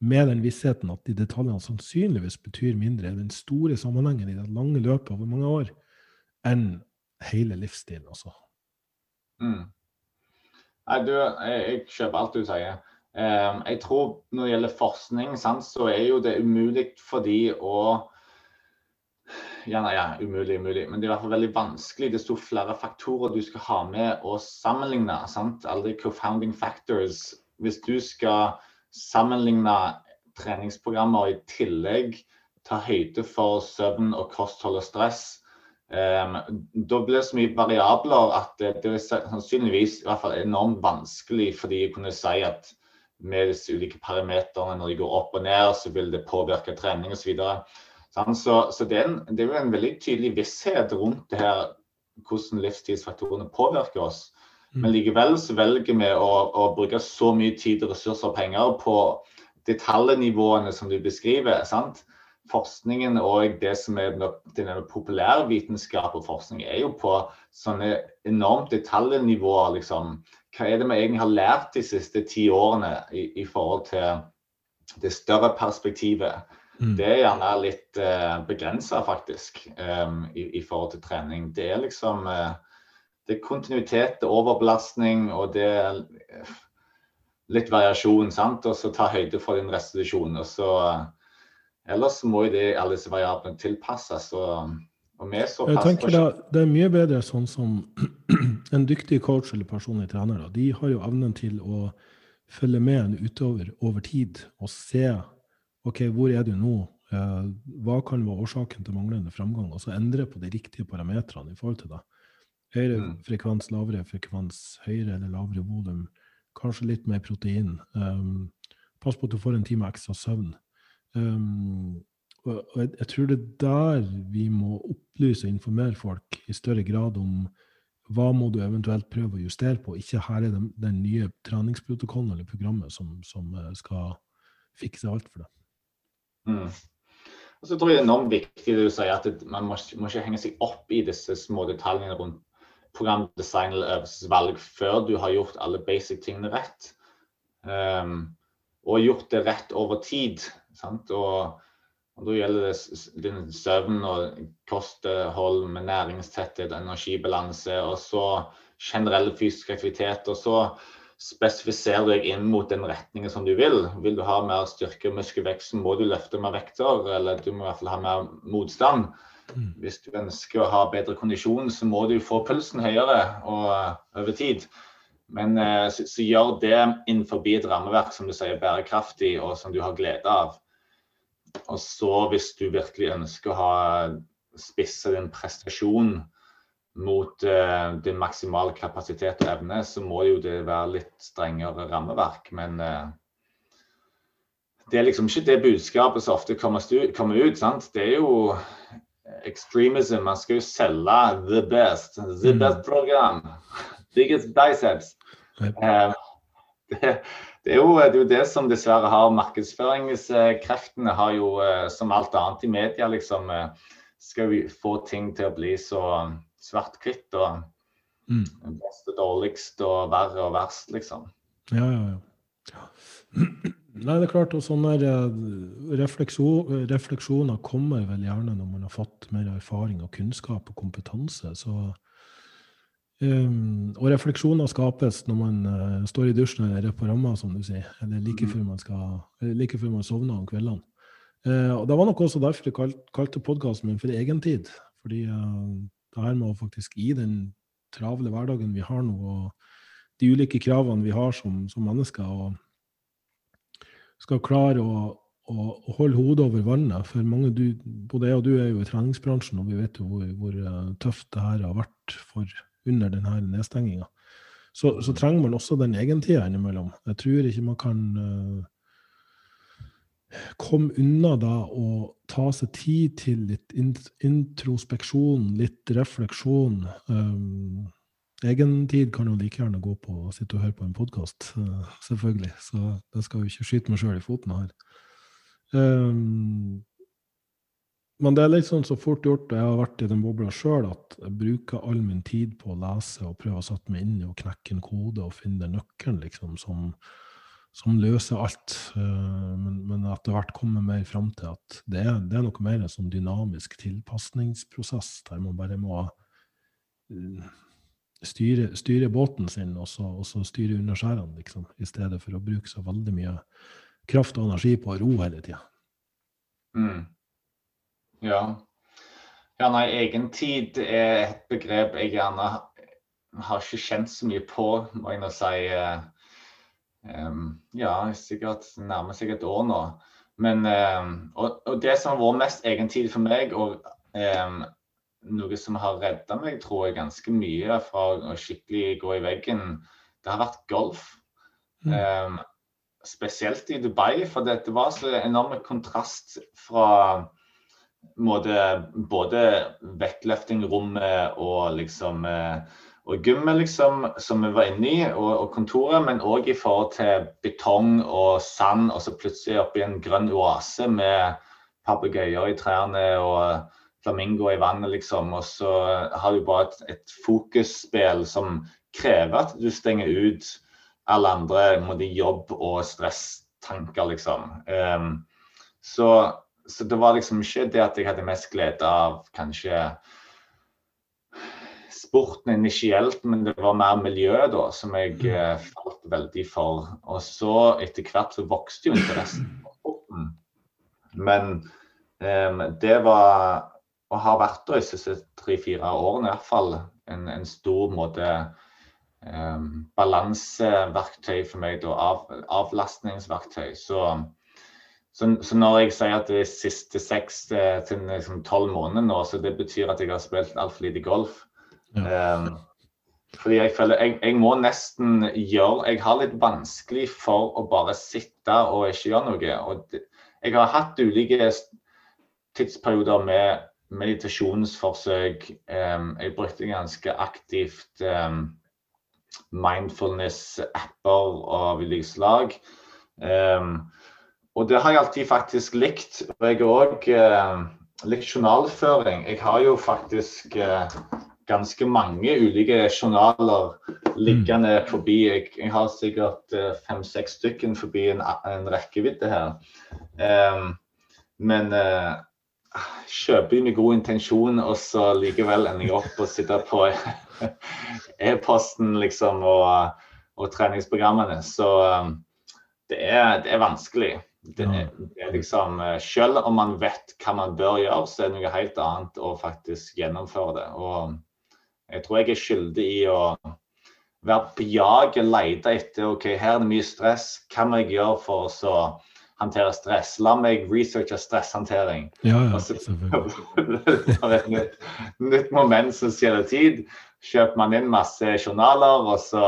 med den vissheten at de detaljene sannsynligvis betyr mindre enn den store sammenhengen i det lange løpet over mange år, enn hele livsstilen, altså. Mm. Nei, du, jeg, kjøper alt du sier. Um, jeg tror når det gjelder forskning, så er jo det umulig for de å ja, nei, ja, umulig, umulig. Men det er i hvert fall veldig vanskelig. Det står flere faktorer du skal ha med og sammenligne. sant? Alle co-founding factors. Hvis du skal sammenligne treningsprogrammer og i tillegg ta høyde for søvn og kosthold og stress. Um, da blir det så mye variabler at det, det, er sannsynligvis i hvert fall enormt vanskelig for de å kunne si at med disse ulike parameterne når de går opp og ned, så vil det påvirke trening osv. Så, sånn, så, så det, er en, det er en veldig tydelig visshet rundt det her, hvordan livstidsfaktorene påvirker oss. Men mm. likevel så velger vi å, å, bruke så mye tid, ressurser og penger på detaljnivåene som du beskriver. sant? Forskningen og det som er den populærvitenskap og forskning, er jo på sånne enormt detaljnivåer. liksom. Hva er det vi egentlig har lært de siste ti årene i, i forhold til det større perspektivet? Mm. Det er gjerne litt uh, begrensa, faktisk, um, i, i, forhold til trening. Det er liksom eh, det er kontinuitet, det er overbelastning og det er litt variasjon. sant? Og så ta høyde for din restitusjon. og så Ellers må jo det, alle disse variablene tilpasses. og, og vi så Jeg tenker da, Det er mye bedre sånn som [clears throat] en dyktig coach eller personlig trener. Da. De har jo evnen til å følge med en utøver over tid og se OK, hvor er du nå? Eh, hva kan være årsaken til manglende framgang? Og så endre på de riktige parametrene i forhold til det. Høyere mm. frekvens, lavere frekvens, høyere eller lavere volum. Kanskje litt mer protein. Um, pass på at du får en time ekstra søvn. Um, og jeg, jeg, tror det er der vi må opplyse og informere folk i større grad om hva må du eventuelt prøve å justere på. Ikke her er det den nye treningsprotokollen eller programmet som, som eh, skal fikse alt for deg. Mm. Og så tror jeg det er enormt viktig det du sier at man må, må, ikke henge seg opp i disse små detaljene rundt programdesign eller øvelsesvalg før du har gjort alle basic tingene rett. Um, og gjort det rett over tid. Og, og da gjelder det din søvn og kosthold med næringstetthet, energibalanse og så generell fysisk aktivitet. Og så spesifiserer du deg inn mot den retningen som du vil. Vil du ha mer styrke og muskelvekst, må du løfte mer vekter, eller du må i hvert fall ha mer motstand. Mm. Hvis du ønsker å ha bedre kondisjon, så må du få pulsen høyere og, over tid. Men eh, så, så, gjør det innenfor et rammeverk som du sier bærekraftig, og som du har glede av. Og så hvis du virkelig ønsker å ha spisse din prestasjon mot uh, din maksimale kapasitet og evne, så må jo det være litt strengere rammeverk. Men uh, det er liksom ikke det budskapet som ofte kommer, kommer ut. sant? Det er jo extremism. Man skal jo selge the best. The mm. best program. Biggest biceps. Uh, [laughs] det, det, er jo, det, er jo, det som dessverre har markedsføringskreftene har jo, som alt annet i media, liksom skal vi få ting til å bli så svart-hvitt og mm. best og dårligst og verre og verst, liksom. Ja, ja, ja. [clears throat] Nei, det er klart, og sånne eh, refleksjoner kommer vel gjerne når man har fått mer erfaring og kunnskap og kompetanse. så Um, og refleksjoner skapes når man uh, står i dusjen eller er på ramma, som du sier. Eller like mm. før man, skal, like før man sovner om kveldene. Uh, og Det var nok også derfor jeg kalt, kalte podkasten min for Egentid. Fordi uh, det her med å faktisk i den travle hverdagen vi har nå, og de ulike kravene vi har som, som mennesker, og skal klare å, å, holde hodet over vannet. For mange, du, både jeg og du er jo i treningsbransjen, og vi vet jo hvor, hvor eh, tøft det her har vært for under denne nedstenginga. Så, så, trenger man også den egentida innimellom. Jeg tror ikke man kan uh, komme unna da å ta seg tid til litt introspeksjon, litt refleksjon. Um, egen tid kan jo like gjerne gå på å sitte og høre på en podkast, uh, selvfølgelig. Så jeg skal jo ikke skyte meg sjøl i foten her. Um, men det er litt sånn så fort gjort, og jeg har vært i den bobla sjøl, at jeg bruker all min tid på å lese og prøve å sette meg inn i og knekke en kode og finne den nøkkelen liksom, som, som løser alt. Eh, men, men etter hvert kommer mer fram til at det det er noe mer en sånn dynamisk tilpasningsprosess, der man bare må eh, styre, styre båten sin og så, og så styre under skjærene, liksom, i stedet for å bruke så veldig mye kraft og energi på å ro hele tida. Mm. Ja. Ja, nei, egentid er et begrep jeg gjerne har ikke kjent så mye på, må jeg nå si. Um, ja, sikkert nærmer seg et år nå. Men, um, og, og, det som har vært mest egentid for meg, og um, noe som har redda meg, tror jeg, ganske mye fra å skikkelig gå i veggen, det har vært golf. Mm. spesielt i Dubai, for det, det var så enorm kontrast fra måte, både vektløftingrommet og liksom eh, og gymmet, liksom, som vi var inne i, og, og kontoret, men òg i forhold til betong og sand, og så plutselig oppi en grønn oase med papegøyer i trærne og flamingoer i vannet, liksom. Og så har du bare et, et fokusspill som krever at du stenger ut alle andre måte, jobb- og stresstanker, liksom. Um, så, så det var liksom ikke det at jeg hadde mest glede av kanskje sporten initielt, men det var mer miljøet da, som jeg eh, falt veldig for. Og så etter hvert så vokste jo interessen for sporten. Men um, det var, og har vært da i siste tre-fire årene i hvert fall, en, en stor måte eh, balanseverktøy for meg, da, av, avlastningsverktøy. Så, så, så, når jeg sier at det er siste seks eh, til liksom tolv måneder nå, så det betyr at jeg har spilt altfor lite golf. Um, fordi jeg føler jeg, jeg, må nesten gjøre Jeg har litt vanskelig for å bare sitte og ikke gjøre noe. Og det, jeg har hatt ulike tidsperioder med meditasjonsforsøk. Jeg brukte ganske aktivt mindfulness-apper av ulike slag. Og det har jeg alltid faktisk likt. Og jeg har òg likt journalføring. Jeg har jo faktisk uh, ganske mange ulike journaler liggende mm. forbi. Jeg, jeg har sikkert uh, fem-seks stykker forbi en, en rekkevidde her. Men kjøper med god intensjon, og så likevel ender jeg opp og sitter på [laughs] e-posten liksom, og, og, treningsprogrammene. Så um, det, er, det, er, vanskelig. Det er, det er liksom, eh, selv om man vet hva man bør gjøre, så er det noe helt annet å faktisk gjennomføre det. Og jeg tror jeg er skyldig i å være på jaget, lete etter ok, her er det mye stress. Hva må jeg gjøre for å håndtere stress? La meg researche stresshåndtering. Ja, ja, selvfølgelig. [laughs] et nytt, nytt moment som stjeler tid. Kjøper man inn masse journaler, og så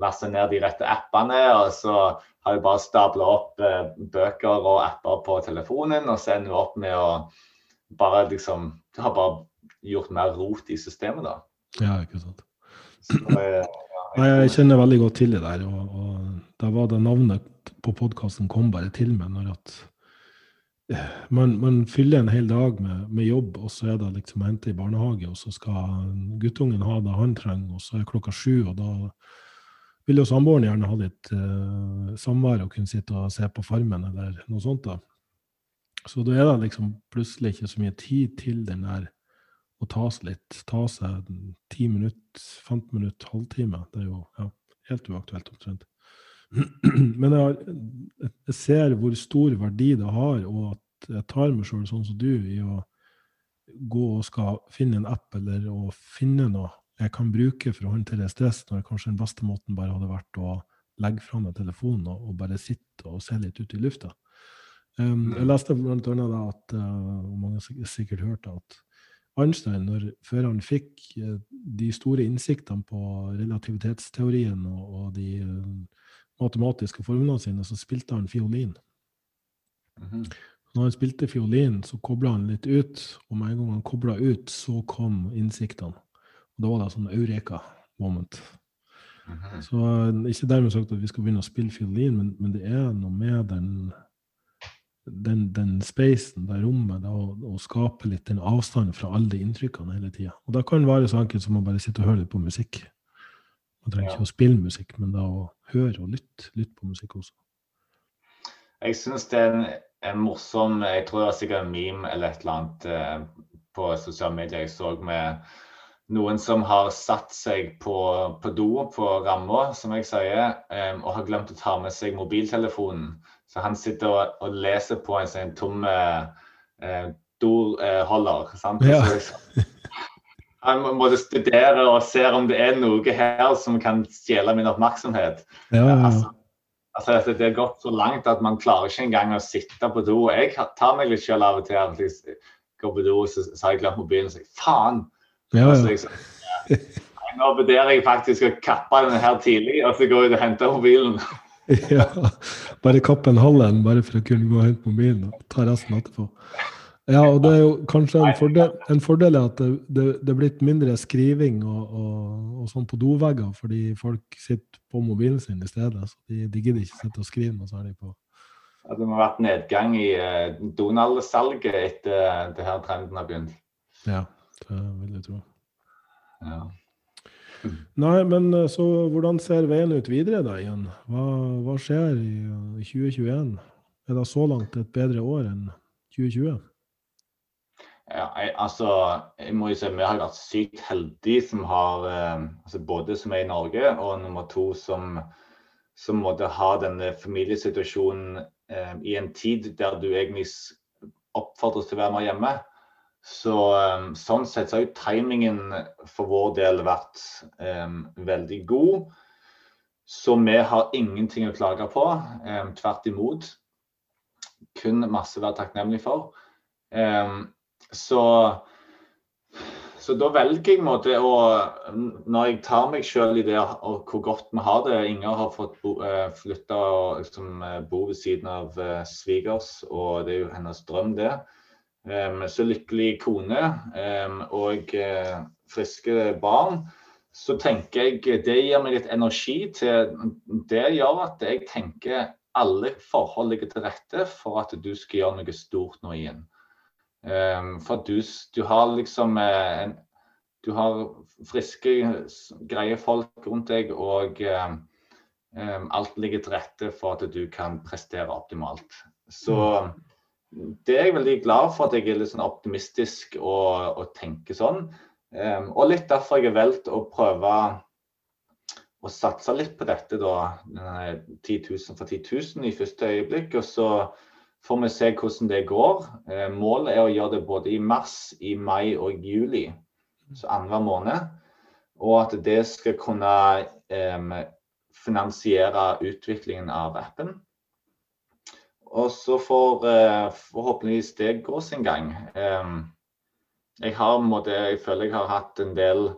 laster ned de rette appene. og så har jeg bare stabla opp eh, bøker og apper på telefonen, og så ender du opp med å bare liksom Du har bare gjort mer rot i systemet, da. Ja, ikke sant. Så, Nei, jeg kjenner veldig godt til det der. Og, og da var det navnet på podkasten kom bare til meg når at eh, man, man fyller en hel dag med, med, jobb, og så er det liksom å hente i barnehage, og så skal guttungen ha det han trenger, og så er klokka sju, og da vil jo samboeren gjerne ha litt uh, samvær og kunne sitte og se på Farmen eller noe sånt. da. Så da er det liksom plutselig ikke så mye tid til den der å ta seg litt. Ta seg 10 minutter, 15 minutter, halvtime. Det er jo ja, helt uaktuelt omtrent. [clears throat] Men jeg, jeg, ser hvor stor verdi det har, og at jeg tar meg sjøl sånn som du i å gå og skal finne en app eller å finne noe jeg kan bruke for å håndtere stress, når kanskje den beste måten bare hadde vært å legge fra meg telefonen og, og, bare sitte og se litt ut i lufta. Um, jeg mm. leste blant annet at, uh, og mange har sikkert hørt at Einstein, når, før han fikk eh, de store innsiktene på relativitetsteorien og, de uh, matematiske formlene sine, så spilte han fiolin. Mm -hmm. Når han spilte fiolin, så kobla han litt ut, og med en gang han kobla ut, så kom innsiktene. Og da var det sånn eureka-moment. Mm -hmm. Så uh, Ikke dermed sagt at vi skal begynne å spille fiolin, men, men det er noe med den den, den spacen, det rommet, da, og, å, skape litt den avstanden fra alle de inntrykkene hele tida. Og da kan det være så enkelt som å bare sitte og høre litt på musikk. Man trenger ikke å spille musikk, men da å høre og lytte, lytte på musikk også. Jeg syns det er en, en, morsom Jeg tror det var sikkert en meme eller et eller annet eh, på sosiale medier jeg så med noen som har satt seg på, på do på ramma, som jeg sier, eh, og har glemt å ta med seg mobiltelefonen. Så han sitter og, og leser på en sånn tomme eh, sant? Ja. han må studere og se om det er noe her som kan stjele min oppmerksomhet. Ja, ja, altså, altså, det er gått så langt at man klarer ikke engang å sitte på do. Jeg tar meg litt selv av og til at jeg går på do, så, så har jeg glemt mobilen og sier faen. Altså, jeg, nå vurderer jeg faktisk å kappe den her tidlig, og så går jeg og henter mobilen. [laughs] ja, bare kappe en halv en bare for å kunne gå og hente mobilen og ta resten etterpå. Ja, og det er jo kanskje en fordel, en fordel at det, det, det, er blitt mindre skriving og, og, og sånn på dovegger, fordi folk sitter på mobilen sin i stedet. Så de, de gidder ikke sitte og skrive noe særlig på. Ja, det må ha vært nedgang i uh, Donald-salget etter uh, det her trenden har begynt. Ja, det vil jeg tro. Ja. Nei, men eh, så hvordan ser veien ut videre da igjen? Hva, hva skjer i 2021? Er det så langt et bedre år enn 2020? Ja, jeg, altså, jeg må jo si Vi har vært sykt heldige som har eh, altså både som er i Norge, og nummer to som, som måtte ha denne familiesituasjonen eh, i en tid der du egentlig oppfordres til å være med hjemme. Så um, sånn sett så har jo timingen for vår del vært um, veldig god. Så vi har ingenting å klage på. Um, tvert imot. Kun masse å være takknemlig for. så så da velger jeg måte å Når jeg tar meg sjøl i det og hvor godt vi har det Inger har fått bo, uh, flytta og liksom, uh, bo ved siden av uh, svigers, og det er jo hennes drøm, det. Så lykkelig kone og uh, friske barn, så tenker jeg det gir meg litt energi til Det gjør at jeg tenker alle forhold ligger til rette for at du skal gjøre noe stort nå igjen. For du, du, har liksom uh, en, Du har friske, greie folk rundt deg, og alt ligger til rette for at du kan prestere optimalt. Så mm det er jeg veldig glad for at jeg er litt sånn optimistisk og, og tenker sånn. Um, og litt derfor jeg har valgt å prøve å satse litt på dette, da. 10 000 for 10 000 i første øyeblikk. Og så får vi se hvordan det går. Um, målet er å gjøre det både i mars, i mai og juli. Så annenhver måned. og at det skal kunne um, finansiere utviklingen av appen. Og så får uh, forhåpentligvis det gå sin gang. Um, jeg, har, måtte, jeg føler jeg har hatt en del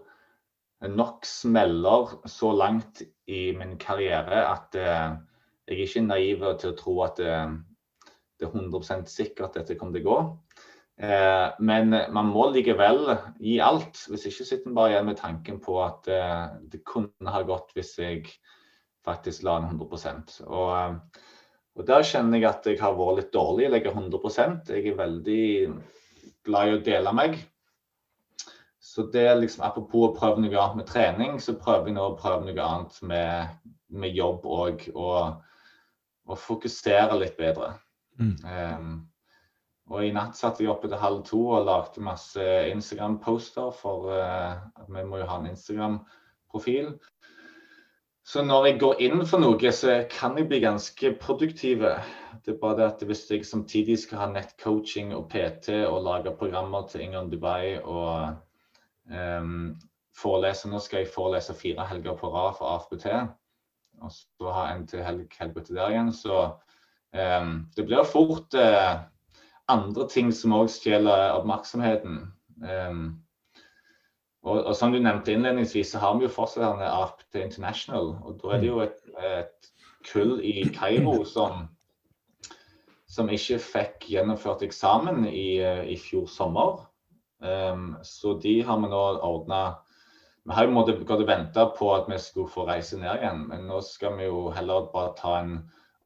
nok smeller så langt i min karriere at uh, jeg er ikke naiv til å tro at det, det er 100 sikkert at dette kommer til å gå. Eh, men man må likevel gi alt. Hvis ikke sitter man bare igjen med tanken på at eh, det kunne ha gått hvis jeg faktisk la en 100 og, eh, og Der kjenner jeg at jeg har vært litt dårlig. Jeg legger 100 Jeg er veldig glad i å dele meg. Så det er liksom Apropos å prøve noe annet med trening, så prøver jeg nå å prøve noe annet med, med jobb òg. Og, og, fokusere litt bedre. Mm. Um, og i natt satt jeg oppe til halv to og lagde masse Instagram-poster, for uh, vi må jo ha en Instagram-profil. Så når jeg går inn for noe, så kan jeg bli ganske produktiv. Det er bare det at hvis jeg samtidig skal ha nettcoaching og PT og lage programmer til Ingon Dubai og um, forelese Nå skal jeg forelese fire helger på rad for AFBT, og så ha en til helg, etter der igjen. Så um, det blir fort uh, andre ting som òg stjeler oppmerksomheten. Um, og, og, som du nevnte innledningsvis, så har vi jo fortsatt opp til International. Og da er det jo et, et kull i Kairo [clears throat] som, som ikke fikk gjennomført eksamen i, i fjor sommer. Um, så de har vi nå ordna Vi har jo måttet gått og vente på at vi skulle få reise ned igjen, men nå skal vi jo heller bare ta en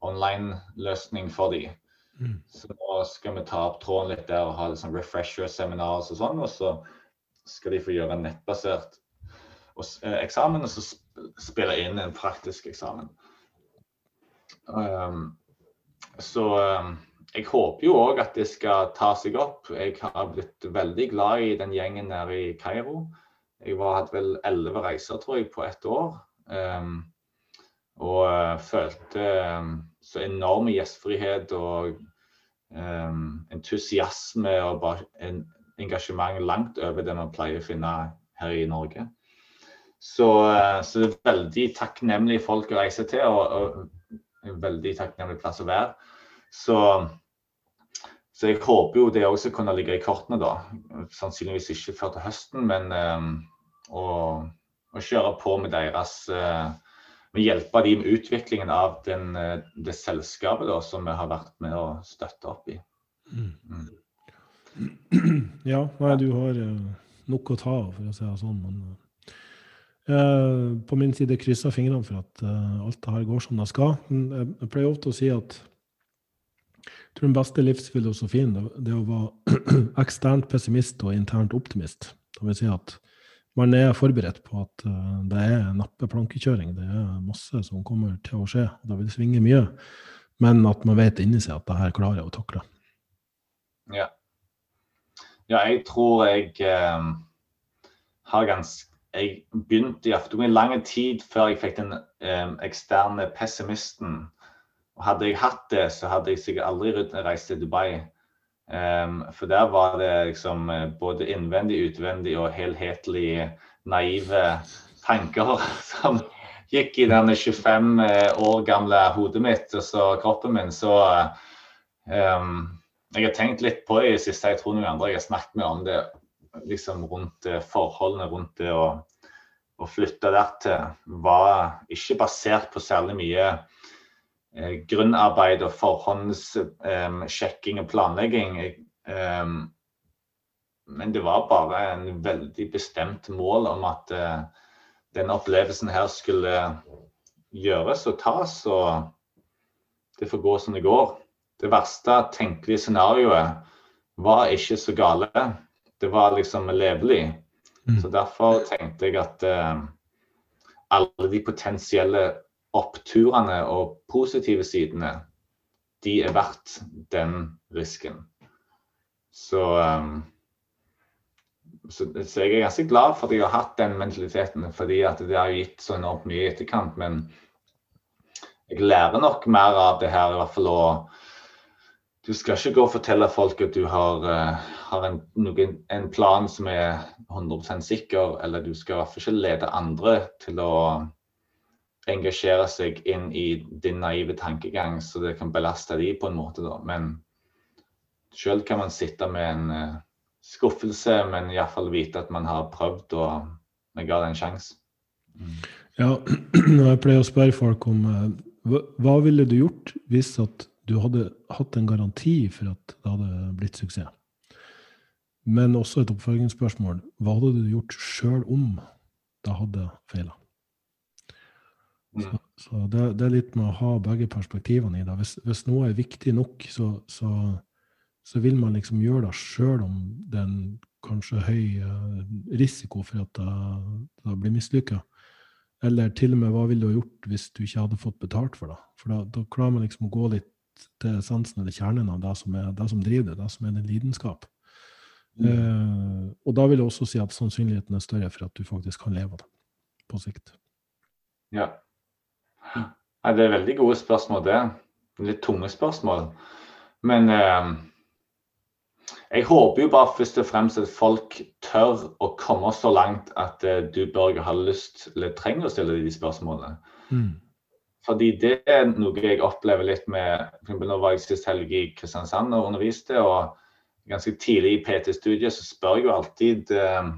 online-løsning for dem. Mm. Så nå skal vi ta opp tråden litt der og ha liksom refresher-seminarer og sånn. Og så skal de få gjøre en nettbasert eh, eksamen, og så spille inn en praktisk eksamen. Um, så um, jeg håper jo òg at det skal ta seg opp. Jeg har blitt veldig glad i den gjengen nede i Kairo. Jeg var, hadde vel elleve reiser, tror jeg, på ett år. Um, og uh, følte um, så enorm gjestfrihet og um, entusiasme og bare en engasjement langt over det man pleier å finne her i Norge. Så, uh, så det er veldig takknemlige folk å reise til, og, og en veldig takknemlig plass å være. Så, så jeg håper jo det også kunne ligge i kortene, da. Sannsynligvis ikke før til høsten, men um, å, å, kjøre på med deres uh, vi hjelpe dem med utviklingen av den, eh, det selskapet da, som vi har vært med å støtte opp i. Mm. Ja, nei, du har uh, nok å ta av, for å si det sånn. Men uh, på min side krysser fingrene for at uh, alt det her går som det skal. Men jeg pleier ofte å si at jeg tror den beste livsfilosofien det, er å være [clears throat] eksternt pessimist og internt optimist. Det vil si at man er forberedt på at det er nappe plankekjøring. Det er masse som kommer til å skje, og det vil svinge mye. Men at man vet inni seg at det her klarer jeg å takle. Ja. Ja jeg tror jeg eh, har ganske Jeg begynte i Aftenposten lang tid før jeg fikk den eh, eksterne pessimisten. Og hadde jeg hatt det, så hadde jeg sikkert aldri reist til Dubai. Um, for der var det liksom eh, både innvendig, utvendig og helhetlig naive tanker [laughs] som gikk i den 25 eh, år gamle hodet mitt og så kroppen min. Så um, jeg har tenkt litt på det i det siste. Jeg tror noen andre jeg har snakket med om det liksom rundt forholdene rundt det å, å flytte dertil, var ikke basert på særlig mye Eh, grunnarbeid og forhåndssjekking og planlegging. Men det var bare en veldig bestemt mål om at eh, denne opplevelsen her skulle gjøres og tas, og det får gå som det går. Det verste tenkelige scenarioet var ikke så gale. Det var liksom levelig. Mm. Så derfor tenkte jeg at uh, alle de potensielle oppturene og positive sidene, de er verdt den risken. Så, um, så, så, jeg er ganske glad for at jeg har hatt den mentaliteten, fordi at det har gitt så enormt mye i etterkant. Men jeg lærer nok mer av det her, i hvert fall å du skal ikke gå og fortelle folk at du har, uh, har en, en, plan som er 100 sikker, eller du skal i hvert fall ikke lede andre til å engasjere seg inn i din naive tankegang, så det kan belaste de på en måte. Da. Men sjøl kan man sitte med en uh, skuffelse, men iallfall vite at man har prøvd og man ga det en sjanse. Mm. Ja, [clears throat] jeg pleier å spørre folk om uh, hva, hva ville du gjort hvis at du hadde hatt en garanti for at det hadde blitt suksess. Men også et oppfølgingsspørsmål. Hva hadde du gjort sjøl om det hadde feila? Mm. Så, så det, det, er litt med å ha begge perspektivene i det. Hvis, hvis noe er viktig nok, så, så, så, vil man liksom gjøre det sjøl om det er en kanskje høy eh, risiko for at det, det blir mislykka. Eller til og med hva ville du ha gjort hvis du ikke hadde fått betalt for det? For da, da klarer man liksom å gå litt til essensen eller kjernen av det som, er, det som driver det, det som er din lidenskap. Mm. Eh, og da vil jeg også si at sannsynligheten er større for at du faktisk kan leve av det på sikt. Ja. Nei, det er veldig gode spørsmål, det. Litt tunge spørsmål. Men eh, jeg håper jo bare først og fremst at folk tør å komme så langt at eh, du, Børge, har lyst eller trenger å stille de spørsmålene. Mm. Fordi det er noe jeg opplever litt med for Nå var jeg sist helg i Kristiansand og underviste. og Ganske tidlig i PT-studiet så spør jeg jo alltid eh,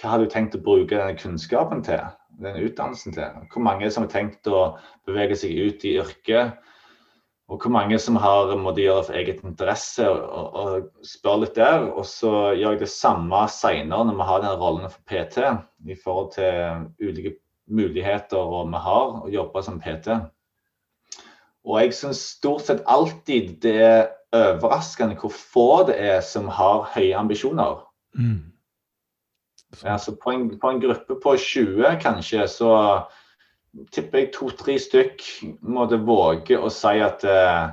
hva har du tenkt å bruke denne kunnskapen til? denne utdannelsen til? Hvor mange som har tenkt å bevege seg ut i yrket? Og hvor mange som har måttet gjøre for eget interesse, og, og, spør litt der. Og så gjør jeg det samme seinere når vi har denne rollen for PT i forhold til ulike muligheter vi har å jobbe som PT. Og jeg syns stort sett alltid det er overraskende hvor få det er som har høye ambisjoner. Mm. Altså på, en, på, en, gruppe på 20 kanskje, så tipper jeg to-tre stykk måtte våge å si at eh,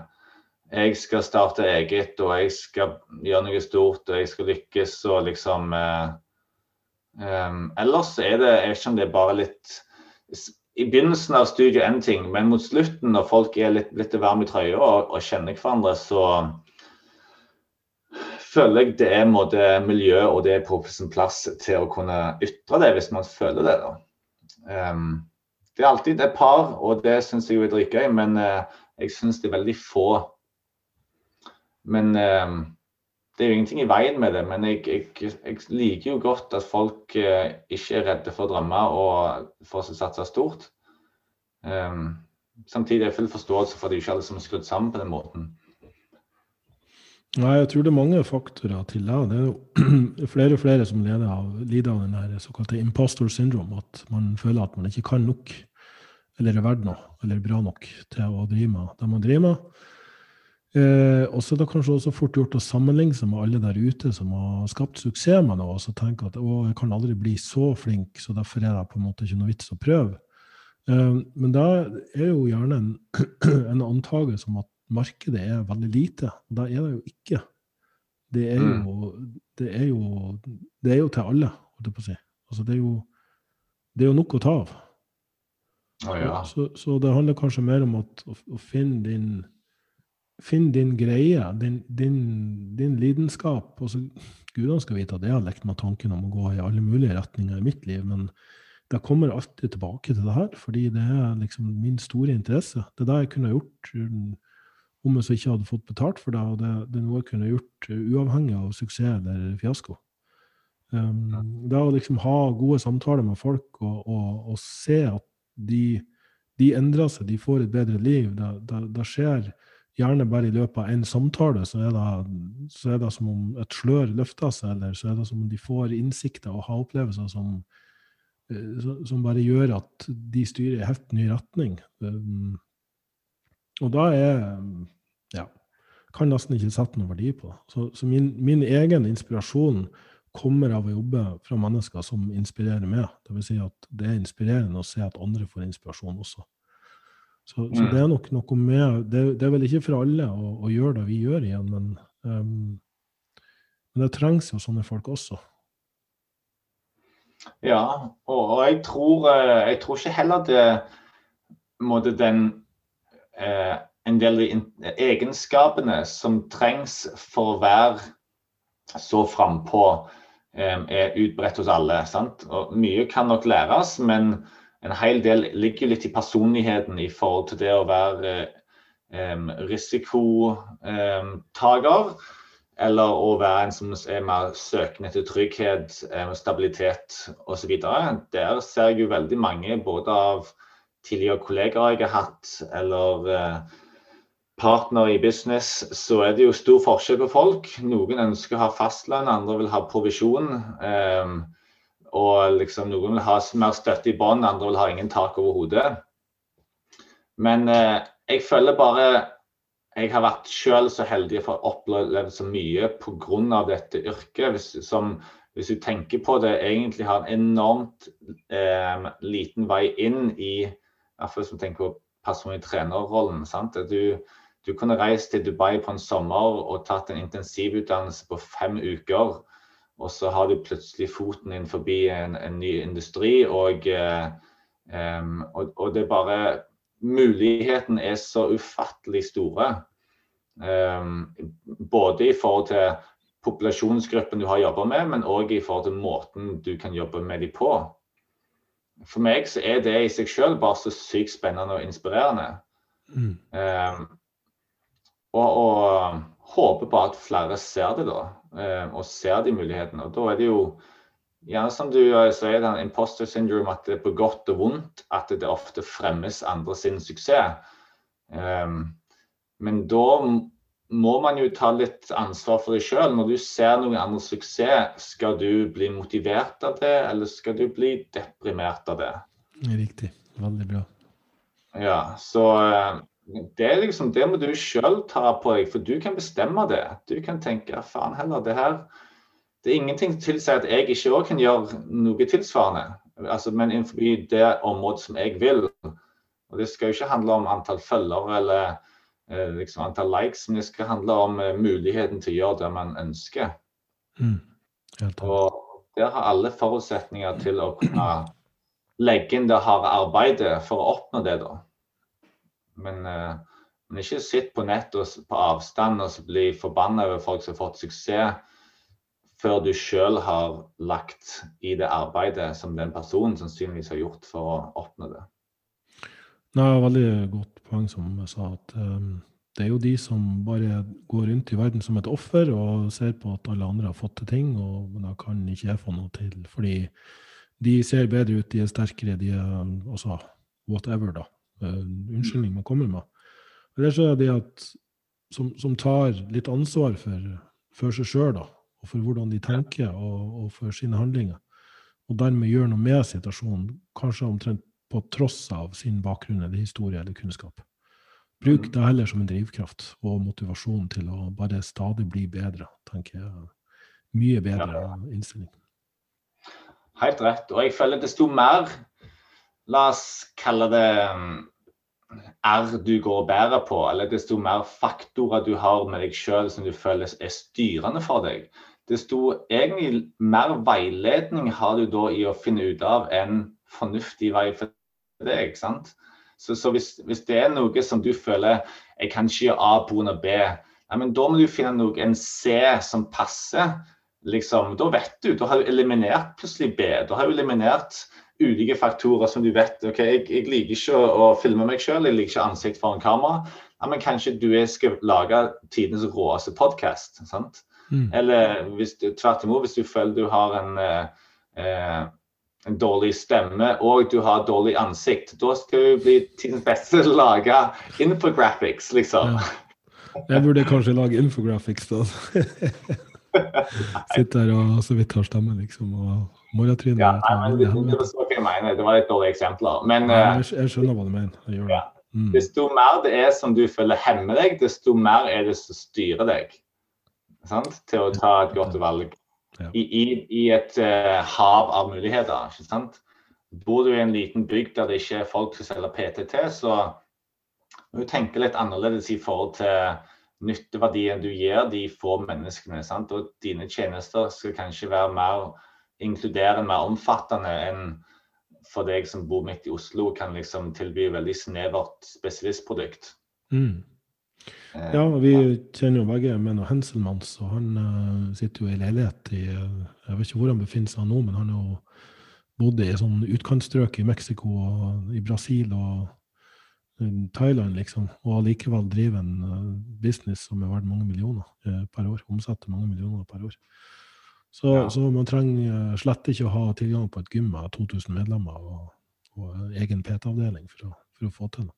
jeg skal starte eget, og jeg skal gjøre noe stort, og jeg skal lykkes, og liksom eh, Um, ellers er det jeg om det er bare litt I begynnelsen av studiet én ting, men mot slutten, når folk er litt, litt varme i trøya og, og, kjenner hverandre, så føler jeg det er måte, miljø og det er på sin plass til å kunne ytre det, hvis man føler det. Um, det er alltid et par, og det syns jeg er dritgøy, men uh, jeg syns det er veldig få. Men um, det er jo ingenting i veien med det, men jeg, jeg, jeg liker jo godt at folk eh, ikke er redde for å drømme og for å satse stort. Um, samtidig er det full forståelse for at det ikke alle som er skrudd sammen på den måten. Nei, jeg tror det er mange faktorer til det. Det er jo [clears throat] flere og flere som lider av, lider av den såkalte impostor syndrome. At man føler at man ikke kan nok, eller er verdt noe, eller er bra nok til å drive med det man driver med. Eh, og så er det kanskje også fort gjort å sammenligne seg med alle der ute som har skapt suksess med noe, og så tenke at å, jeg kan aldri bli så flink, så derfor er det på en måte ikke noe vits å prøve. Eh, men da er jo gjerne en, [clears throat] en antagelse om at markedet er veldig lite. Og da er det jo ikke. Det er jo, mm. det er jo, det er jo til alle, holdt jeg på å si. Altså, det er jo, det er jo nok å ta av. Ah, ja. så, så, det handler kanskje mer om at, å, å finne din Finn din greie, din, din, din lidenskap. Også, Gudene skal vite at jeg har lekt med tanken om å gå i alle mulige retninger i mitt liv, men det kommer alltid tilbake til det her, fordi det er liksom min store interesse. Det er det jeg kunne gjort um, om jeg så ikke hadde fått betalt for det, og det, det er noe jeg kunne gjort uh, uavhengig av suksess eller fiasko. Um, det å liksom ha gode samtaler med folk og, og, og se at de, de, endrer seg, de får et bedre liv, det, det, det skjer gjerne bare i løpet av én samtale, så er, det, så er, det, som om et slør løfter seg, eller så er det som om de får innsikter og har opplevelser som, eh, som bare gjør at de styrer i helt ny retning. Um, og da er Ja. Kan nesten ikke sette noen verdi på det. Så, så min, min, egen inspirasjon kommer av å jobbe fra mennesker som inspirerer meg. Det vil si at det er inspirerende å se at andre får inspirasjon også. Så, så, det er nok noe med Det, det er vel ikke for alle å, å, gjøre det vi gjør igjen, men, um, men det trengs jo sånne folk også. Ja, og, og jeg, tror, eh, jeg tror ikke heller det måtte den eh, en del egenskapene som trengs for å være så frampå, eh, er utbredt hos alle. Sant? Og mye kan nok læres, men en hel del ligger litt i personligheten i forhold til det å være um, risikotaker. eller å være en som er mer søkende etter trygghet, stabilitet osv. Der ser jeg jo veldig mange både av tidligere kollegaer jeg har hatt, eller uh, partner i business, så er det jo stor forskjell på folk. Noen ønsker å ha fastlønn, andre vil ha provisjon. Um, og liksom noen vil ha mer støtte i bånn, andre vil ha ingen tak over hodet. Men eh, jeg føler bare jeg har vært selv så heldig for å oppleve så mye pga. dette yrket. Hvis, som, hvis du tenker på det, egentlig har en enormt eh, liten vei inn i Iallfall hvis du tenker på personlig trenerrollen. sant? Du, du kunne reist til Dubai på en sommer og tatt en intensivutdannelse på fem uker. Og så har du plutselig foten inn forbi en, en ny industri, og, um, og, og, det er bare Muligheten er så ufattelig store. Um, både i forhold til populasjonsgruppen du har jobba med, men òg i forhold til måten du kan jobbe med dem på. For meg så er det i seg selv bare så sykt spennende og inspirerende. Mm. Um, og, og, håper på at flere ser det, da. Eh, og ser de mulighetene. Og da er det jo gjerne som du eh, sier, den imposter syndrome, at det er på godt og vondt at det ofte fremmes andre sin suksess. Um, men da må man jo ta litt ansvar for deg sjøl. Når du ser noen andres suksess, skal du bli motivert av det, eller skal du bli deprimert av det? Riktig. Veldig bra. Ja, så eh, det, liksom, det må du sjøl ta på deg, for du kan bestemme det. Du kan tenke faen heller, det her Det er ingenting som tilsier at jeg ikke òg kan gjøre noe tilsvarende. Altså, men innenfor det området som jeg vil. Og det skal jo ikke handle om antall følgere eller eh, liksom antall likes, men det skal handle om eh, muligheten til å gjøre det man ønsker. Mm. Og der har alle forutsetninger til å kunne legge inn det harde arbeidet for å oppnå det, da. Men, uh, men ikke sitt på nett og på avstand og bli forbanna over folk som har fått suksess, før du sjøl har lagt i det arbeidet som den personen sannsynligvis har gjort for å oppnå det. Nei, veldig godt poeng som jeg sa. at um, Det er jo de som bare går rundt i verden som et offer og ser på at alle andre har fått til ting, og da kan ikke jeg få noe til. Fordi de ser bedre ut, de er sterkere, de er også whatever, da unnskyldning man kommer med. Eller det er det at som, som, tar litt ansvar for, for seg sjøl, og for hvordan de tenker, og, og, for sine handlinger. Og dermed gjør noe med situasjonen, kanskje omtrent på tross av sin bakgrunn eller historie eller kunnskap. Bruk mm. det heller som en drivkraft og motivasjon til å bare stadig bli bedre, tenker jeg. Mye bedre innstilling. Helt rett. Og jeg føler desto mer La oss kalle det R du går og bærer på, eller desto mer faktorer du har med deg sjøl som du føler er styrende for deg, desto egentlig mer veiledning har du da i å finne ut av en fornuftig vei for deg. ikke sant? Så, så hvis, hvis, det er noe som du føler jeg kan ikke gjøre A av B, ja, men da må du finne noe, en C som passer. Liksom, da vet du, da har du eliminert plutselig B. Da har du eliminert ulike faktorer som du vet ok, jeg, jeg liker ikke å, filme meg selv, jeg liker ikke ansikt foran kamera. Ja, men kanskje du skal lage tidenes råeste podkast. Mm. Eller hvis du, tvert imot, hvis du føler du har en, eh, en dårlig stemme og du har dårlig ansikt, da skal du bli tidens beste til å lage infographics, liksom. Ja. Jeg burde kanskje lage infographics, da. [laughs] Sitte her og så vidt har stemme, liksom. og Morgentrynet. Ja, nei, det, det, jeg mener. det var litt dårlige eksempler. Men nei, jeg, eh, jeg, skjønner hva du mener. Jeg det. Mm. Desto mer det er som du føler hemmer deg, desto mer er det som styrer deg sant? til å ta et godt valg. I, i, I, et uh, hav av muligheter. ikke sant? Bor du i en liten bygd der det ikke er folk som selger PTT, så må du tenke litt annerledes i forhold til nytteverdien du gir de få menneskene. Sant? Og dine tjenester skal kanskje være mer inkluderende, mer omfattende enn for deg som bor midt i Oslo, kan liksom tilby veldig snevert spesialistprodukt. Mm. Ja, vi kjenner jo begge Menno Henselmanns, og han uh, sitter jo i leilighet i Jeg vet ikke hvor han befinner seg nå, men han har jo bodd i sånn utkantstrøk i Mexico og i Brasil og Thailand, liksom, og allikevel driver en business som er verdt mange millioner per år. Omsetter mange millioner per år. Så, ja. så, man trenger slett ikke å ha tilgang på et gym med 2000 medlemmer og, og egen PT-avdeling for, for, å få til det.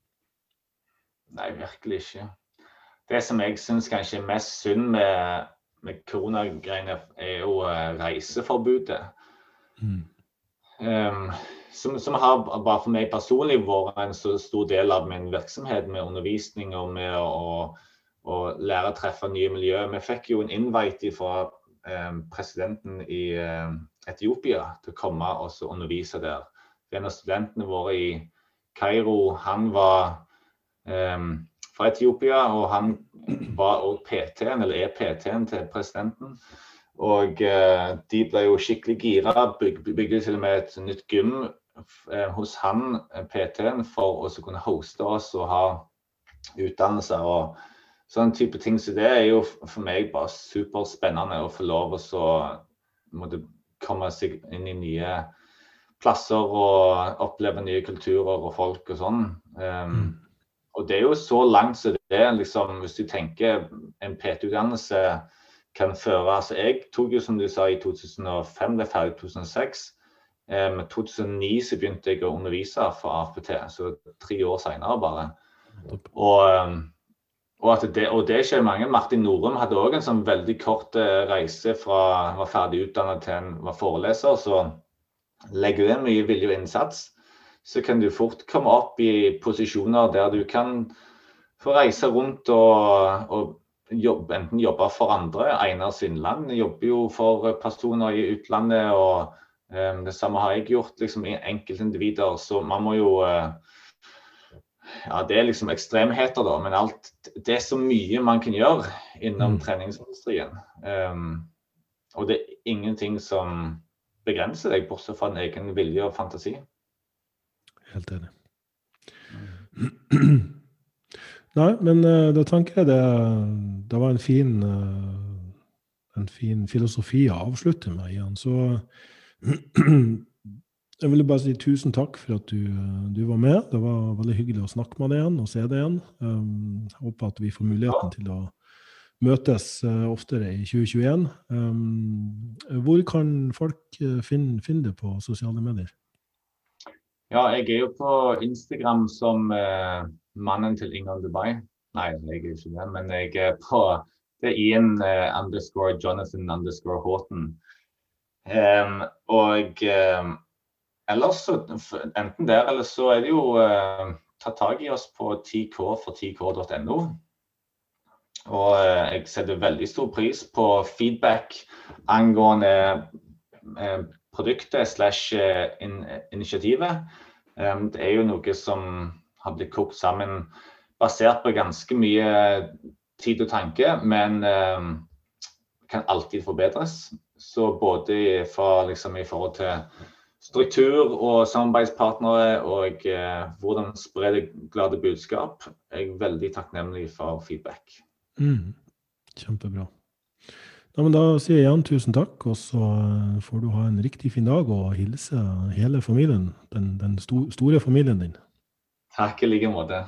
Nei, virkelig ikke. Det som jeg syns kanskje er mest synd med, med koronagreiene, er jo uh, reiseforbudet. Mm. Um, som, som, har bare for meg personlig vært en så stor del av min virksomhet med undervisning og med å, å lære å treffe nye miljøer. Vi fikk jo en invite fra eh, presidenten i eh, Etiopia til å komme og undervise der. En av studentene våre i Kairo, han var um, fra Etiopia, og han var òg PT-en, eller er PT-en til presidenten. Og uh, de ble jo skikkelig gira. Byg, bygde til og med et nytt gym uh, hos han, eh, PT-en, for å kunne hoste oss og ha utdannelse. og Sånn type ting så det er jo for meg bare superspennende å få lov å måtte komme seg inn i nye plasser og oppleve nye kulturer og folk og sånn. Um, og det er jo så langt som det er, liksom, hvis du tenker en PT-utdannelse kan føre altså Jeg tok jo, som du sa, i 2005, det er ferdig i 2006. Med 2009 så begynte jeg å undervise for AFPT, så tre år seinere bare. Og, ehm, og, det, og det skjer mange. Martin Norum hadde òg en sånn veldig kort eh, reise fra han var ferdig utdannet til han var foreleser. Så legger du inn mye vilje og innsats, så kan du fort komme opp i posisjoner der du kan få reise rundt og, og jobbe, enten jobbe for andre. Einar Svindland jobber jo for personer i utlandet. og Um, det samme har jeg gjort liksom, enkeltindivider. Så man må jo uh, Ja, det er liksom ekstremheter, da. Men alt, det er så mye man kan gjøre innom mm. treningsindustrien. Um, og det er ingenting som begrenser deg, bortsett fra din egen vilje og fantasi. Helt enig. Nei, men uh, da tenker jeg det, det var en fin, uh, en fin filosofi å avslutte med igjen. Så Jeg ville bare si tusen takk for at du, du, var med. Det var veldig hyggelig å snakke med deg igjen og se deg igjen. Um, jeg håper at vi får muligheten til å møtes uh, oftere i 2021. Um, hvor kan folk uh, finne, finne det på sosiale medier? Ja, jeg er jo på Instagram som uh, mannen til Ingon Dubai. Nei, jeg er ikke det, men jeg er på det er Ian underscore Jonathan underscore Horton. Um, og um, ellers enten der eller så er det jo eh, ta tak i oss på 10k for 10k.no. Og eh, jeg setter veldig stor pris på feedback angående eh, produktet slash in, initiativet. Um, det er jo noe som har blitt kokt sammen basert på ganske mye tid og tanke, men kan alltid forbedres. Så både fra, liksom, i forhold til struktur og samarbeidspartnere og eh, hvordan spre det glade budskap, er veldig takknemlig for feedback. Mm. Kjempebra. Ja, da sier jeg igjen tusen takk, og så eh, får du ha en riktig fin dag og hilse hele familien, den, den sto, store familien din. Takk i like måte.